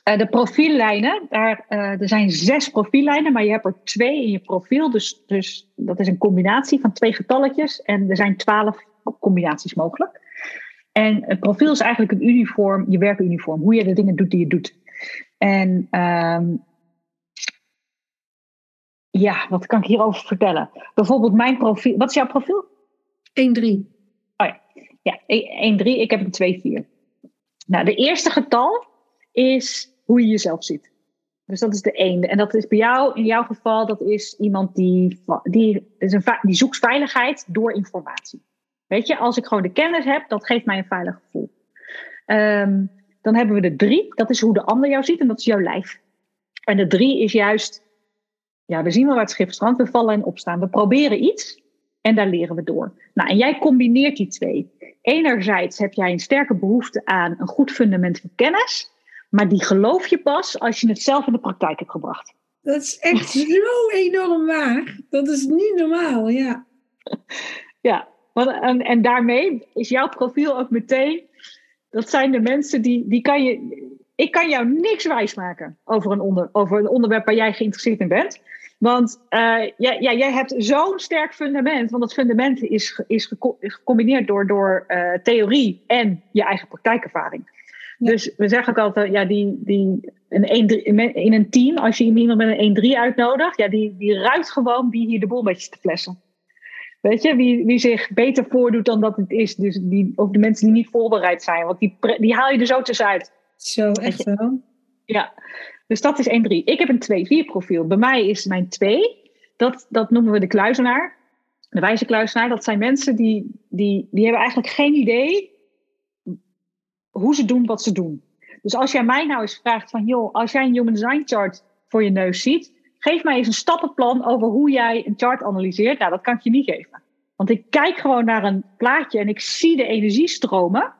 Uh, de profiellijnen, daar, uh, er zijn zes profiellijnen, maar je hebt er twee in je profiel. Dus, dus dat is een combinatie van twee getalletjes. En er zijn twaalf combinaties mogelijk. En het profiel is eigenlijk een uniform, je werkuniform, hoe je de dingen doet die je doet. En um, ja, wat kan ik hierover vertellen? Bijvoorbeeld mijn profiel. Wat is jouw profiel? 1-3. Oh ja, ja 1-3. Ik heb een 2-4. Nou, de eerste getal is hoe je jezelf ziet. Dus dat is de ene. En dat is bij jou, in jouw geval, dat is iemand die, die, is een, die zoekt veiligheid door informatie. Weet je, als ik gewoon de kennis heb, dat geeft mij een veilig gevoel. Um, dan hebben we de drie, dat is hoe de ander jou ziet en dat is jouw lijf. En de drie is juist, ja, we zien wel waar het schip strandt, we vallen en opstaan. We proberen iets en daar leren we door. Nou, en jij combineert die twee. Enerzijds heb jij een sterke behoefte aan een goed fundament van kennis, maar die geloof je pas als je het zelf in de praktijk hebt gebracht. Dat is echt zo enorm waar. Dat is niet normaal, ja. *laughs* Ja, en, en daarmee is jouw profiel ook meteen. Dat zijn de mensen die, die kan je. Ik kan jou niks wijsmaken over een, onder, over een onderwerp waar jij geïnteresseerd in bent. Want uh, ja, ja, jij hebt zo'n sterk fundament. Want dat fundament is, is gecombineerd door, door uh, theorie en je eigen praktijkervaring. Dus we zeggen ook altijd, ja, die, die, een 1, in een team, als je iemand met een 1-3 uitnodigt, ja, die, die ruikt gewoon wie hier de boel met je te flessen. Weet je, wie, wie zich beter voordoet dan dat het is. Dus die, of de mensen die niet voorbereid zijn. Want die, die haal je er zo tussenuit. Zo, echt wel? Ja, dus dat is 1-3. Ik heb een 2-4 profiel. Bij mij is mijn 2, dat, dat noemen we de kluizenaar. De wijze kluizenaar, dat zijn mensen die, die, die hebben eigenlijk geen idee hoe ze doen wat ze doen. Dus als jij mij nou eens vraagt van, joh, als jij een human design chart voor je neus ziet, geef mij eens een stappenplan over hoe jij een chart analyseert. Nou, dat kan ik je niet geven. Want ik kijk gewoon naar een plaatje en ik zie de energiestromen.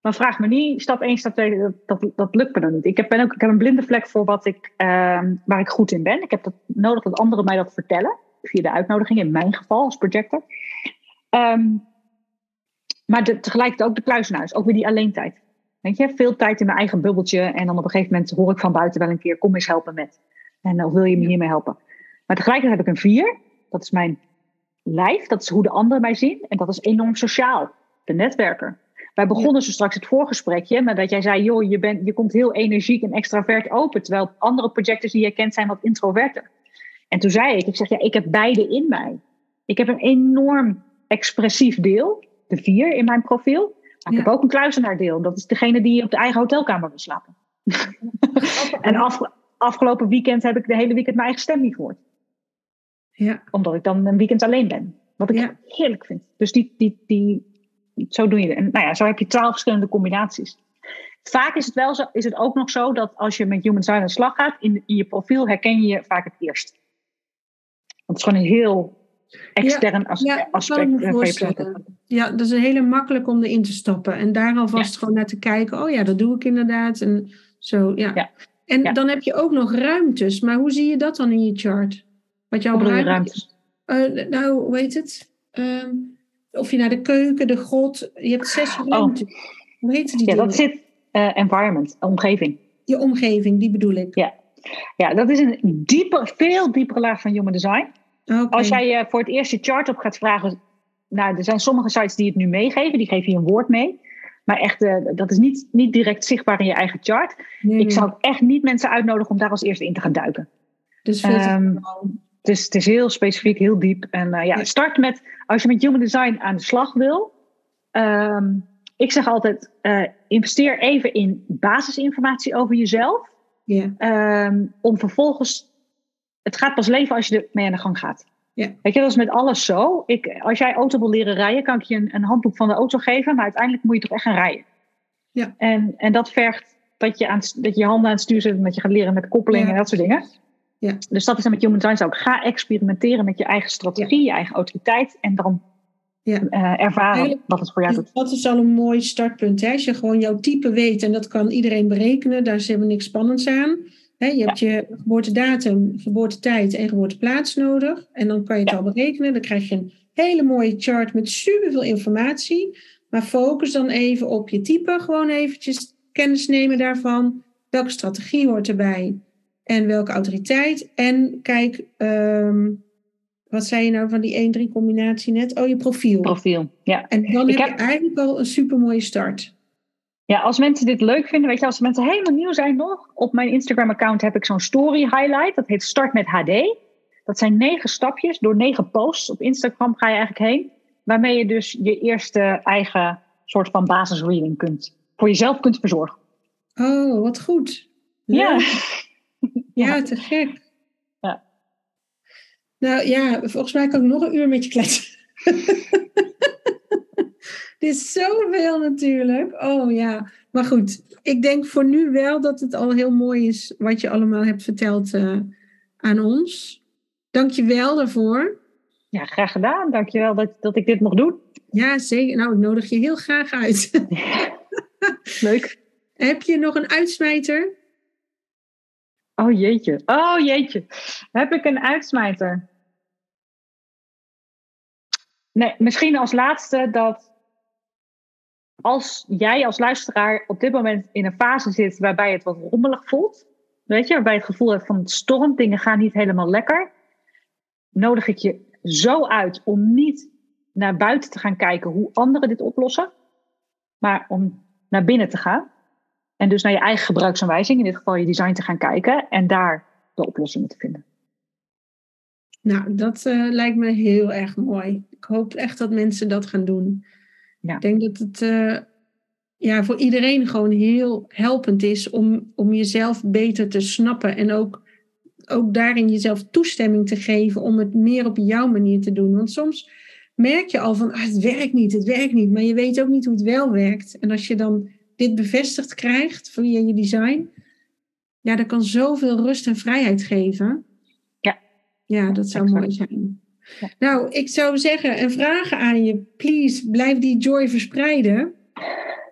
Maar vraag me niet, stap 1, stap 2, dat, dat, lukt me dan niet. Ik heb, ben ook, ik heb een blinde vlek voor wat ik, uh, waar ik goed in ben. Ik heb dat nodig dat anderen mij dat vertellen. Via de uitnodiging, in mijn geval als projector. Um, maar de, tegelijkertijd ook de kluizenhuis, ook weer die alleentijd. Weet je, veel tijd in mijn eigen bubbeltje. En dan op een gegeven moment hoor ik van buiten wel een keer, kom eens helpen met. En of wil je me hiermee helpen? Maar tegelijkertijd heb ik een vier. Dat is mijn lijf. Dat is hoe de anderen mij zien. En dat is enorm sociaal. De netwerker. Wij begonnen zo straks het voorgesprekje met dat jij zei: joh, je, bent, je komt heel energiek en extravert open. Terwijl andere projectors die je kent zijn wat introverter. En toen zei ik: ik zeg ja, ik heb beide in mij. Ik heb een enorm expressief deel, de vier in mijn profiel. Maar ik heb ook een kluizenaardeel. Dat is degene die op de eigen hotelkamer wil slapen. *laughs* en af, afgelopen weekend heb ik de hele weekend mijn eigen stem niet gehoord. Ja. Omdat ik dan een weekend alleen ben. Wat ik heerlijk vind. Dus die, die, die, zo doe je het. En nou ja, zo heb je twaalf verschillende combinaties. Vaak is het, wel zo, is het ook nog zo dat als je met Human Design aan de slag gaat, in, in je profiel herken je je vaak het eerst. Want het is gewoon een heel extern ja, as, ja, aspect van Ja, dat is een hele makkelijk om erin te stappen. En daar alvast gewoon naar te kijken. Oh ja, dat doe ik inderdaad. En zo, ja. En dan heb je ook nog ruimtes. Maar hoe zie je dat dan in je chart? Wat jouw ruimtes? Uh, nou, hoe heet het? Uh, of je naar de keuken, de grot. Je hebt zes oh. ruimtes. Hoe heet die? Ja, dat zit uh, environment, omgeving. Je omgeving, die bedoel ik. Ja. ja, dat is een dieper, veel diepere laag van human design. Okay. Als jij uh, voor het eerst je chart op gaat vragen. Nou, er zijn sommige sites die het nu meegeven, die geven je een woord mee. Maar echt, uh, dat is niet, niet direct zichtbaar in je eigen chart. Nee, ik zou echt niet mensen uitnodigen om daar als eerste in te gaan duiken. Dus um, het, is, het is heel specifiek, heel diep. En uh, ja, start met, als je met human design aan de slag wil. Um, ik zeg altijd, uh, investeer even in basisinformatie over jezelf. Yeah. Um, om vervolgens, het gaat pas leven als je ermee aan de gang gaat. Ja. Weet je, dat is met alles zo. Ik, als jij auto wil leren rijden, kan ik je een, een handboek van de auto geven, maar uiteindelijk moet je toch echt gaan rijden. Ja. En, en dat vergt dat je, aan, dat je handen aan het stuur zet en dat je gaat leren met koppelingen en dat soort dingen. Ja. Dus dat is dan met Human Design ook. Ga experimenteren met je eigen strategie, je eigen autoriteit en dan Ja. eh, ervaren Eigenlijk wat het voor jou doet. Dat is al een mooi startpunt. Hè? Als je gewoon jouw type weet, en dat kan iedereen berekenen, daar is helemaal niks spannends aan. Je hebt je geboortedatum, geboortetijd en geboorteplaats nodig. En dan kan je het Ja. al berekenen. Dan krijg je een hele mooie chart met superveel informatie. Maar focus dan even op je type. Gewoon eventjes kennis nemen daarvan. Welke strategie hoort erbij? En welke autoriteit? En kijk, ehm, wat zei je nou van die 1-3 combinatie net? Oh, je profiel. Profiel. Ja. En dan heb, heb- je eigenlijk al een supermooie start. Ja, als mensen dit leuk vinden, weet je, als mensen helemaal nieuw zijn nog, op mijn Instagram-account heb ik zo'n story highlight. Dat heet Start met HD. Dat zijn negen stapjes. Door negen posts op Instagram ga je eigenlijk heen. Waarmee je dus je eerste eigen soort van basisreading kunt, voor jezelf kunt verzorgen. Oh, wat goed. Ja. *laughs* Ja, te gek. Ja. Nou ja, volgens mij kan ik nog een uur met je kletsen. *laughs* Is zoveel natuurlijk. Oh ja, maar goed. Ik denk voor nu wel dat het al heel mooi is wat je allemaal hebt verteld eh, aan ons. Dank je wel daarvoor. Ja, graag gedaan. Dankjewel dat, dat ik dit mocht doen. Ja, zeker. Nou, ik nodig je heel graag uit. *laughs* Leuk. Heb je nog een uitsmijter? Oh jeetje. Oh jeetje. Heb ik een uitsmijter? Nee, misschien als laatste dat als jij als luisteraar op dit moment in een fase zit waarbij het wat rommelig voelt, weet je, waarbij je het gevoel hebt van het stormt, dingen gaan niet helemaal lekker, nodig ik je zo uit om niet naar buiten te gaan kijken hoe anderen dit oplossen, maar om naar binnen te gaan. En dus naar je eigen gebruiksaanwijzing, in dit geval je design te gaan kijken en daar de oplossingen te vinden. Nou, dat eh, lijkt me heel erg mooi. Ik hoop echt dat mensen dat gaan doen. Ja. Ik denk dat het eh, ja, voor iedereen gewoon heel helpend is om, om jezelf beter te snappen. En ook, ook daarin jezelf toestemming te geven om het meer op jouw manier te doen. Want soms merk je al van ah, het werkt niet, het werkt niet. Maar je weet ook niet hoe het wel werkt. En als je dan dit bevestigd krijgt via je design, ja, dat kan zoveel rust en vrijheid geven. Ja. Ja, dat zou Exact. mooi zijn. Ja. Nou, ik zou zeggen en vragen aan je, please, blijf die joy verspreiden.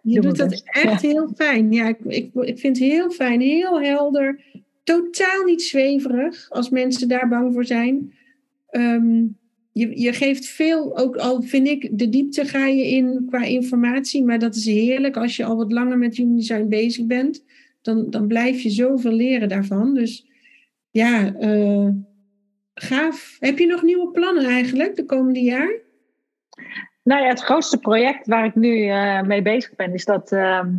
Je Doe doet dat best. echt heel fijn. Ja, ik, ik, ik vind het heel fijn, heel helder. Totaal niet zweverig, als mensen daar bang voor zijn. Ehm, je, je geeft veel, ook al vind ik, de diepte ga je in qua informatie. Maar dat is heerlijk als je al wat langer met human design bezig bent. Dan, dan blijf je zoveel leren daarvan. Dus ja, eh, gaaf. Heb je nog nieuwe plannen eigenlijk de komende jaar? Nou ja, het grootste project waar ik nu eh, mee bezig ben, is dat ehm,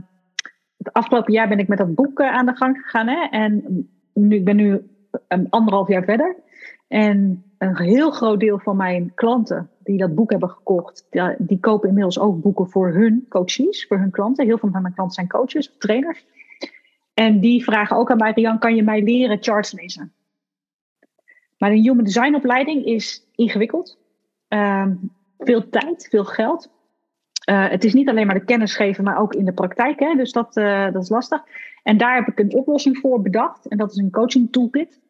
het afgelopen jaar ben ik met dat boek eh, aan de gang gegaan. Hè? En nu, ik ben nu een anderhalf jaar verder. En een heel groot deel van mijn klanten die dat boek hebben gekocht, die, die kopen inmiddels ook boeken voor hun coaches, voor hun klanten. Heel veel van mijn klanten zijn coaches of trainers. En die vragen ook aan mij, Rian, kan je mij leren charts lezen? Maar een human design opleiding is ingewikkeld. Ehm, veel tijd, veel geld. Eh, het is niet alleen maar de kennis geven, maar ook in de praktijk. Hè? Dus dat, eh, dat is lastig. En daar heb ik een oplossing voor bedacht. En dat is een coaching toolkit.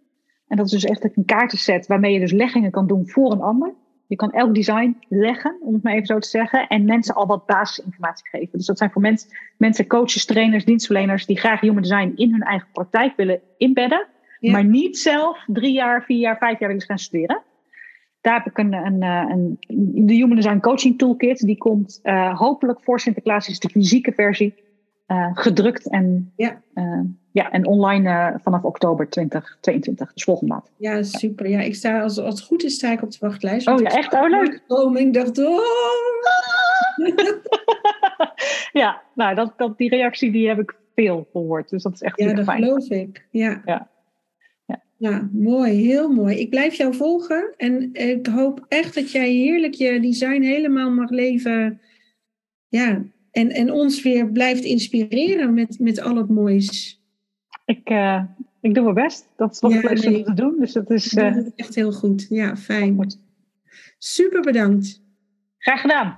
En dat is dus echt een kaartenset waarmee je dus leggingen kan doen voor een ander. Je kan elk design leggen, om het maar even zo te zeggen. En mensen al wat basisinformatie geven. Dus dat zijn voor mensen, mensen coaches, trainers, dienstverleners... die graag human design in hun eigen praktijk willen inbedden. Ja. Maar niet zelf drie jaar, vier jaar, vijf jaar willen gaan studeren. Daar heb ik een, een, eh, een, de Human Design Coaching Toolkit. Die komt eh, hopelijk voor Sinterklaas, is de fysieke versie. eh, gedrukt en, Ja. ja, en online vanaf oktober 2022, dus volgende maand. Ja, super. Ja, ik sta, als, als het goed is, sta ik op de wachtlijst. Oh ja, echt? Oh, leuk. komen ik dacht, *laughs* oh. ja, nou, dat, dat, die reactie die heb ik veel gehoord. Dus dat is echt Ja, dat fijn. geloof ik. Ja. Ja. Ja. Mooi, heel mooi. Ik blijf jou volgen en ik hoop echt dat jij heerlijk je design helemaal mag leven. Ja, en, en ons weer blijft inspireren met, met al het moois. Ik, eh, ik doe mijn best. Dat is wat Ja, nee. om te doen. Dus dat is eh, echt heel goed. Ja, fijn. Super bedankt. graag gedaan.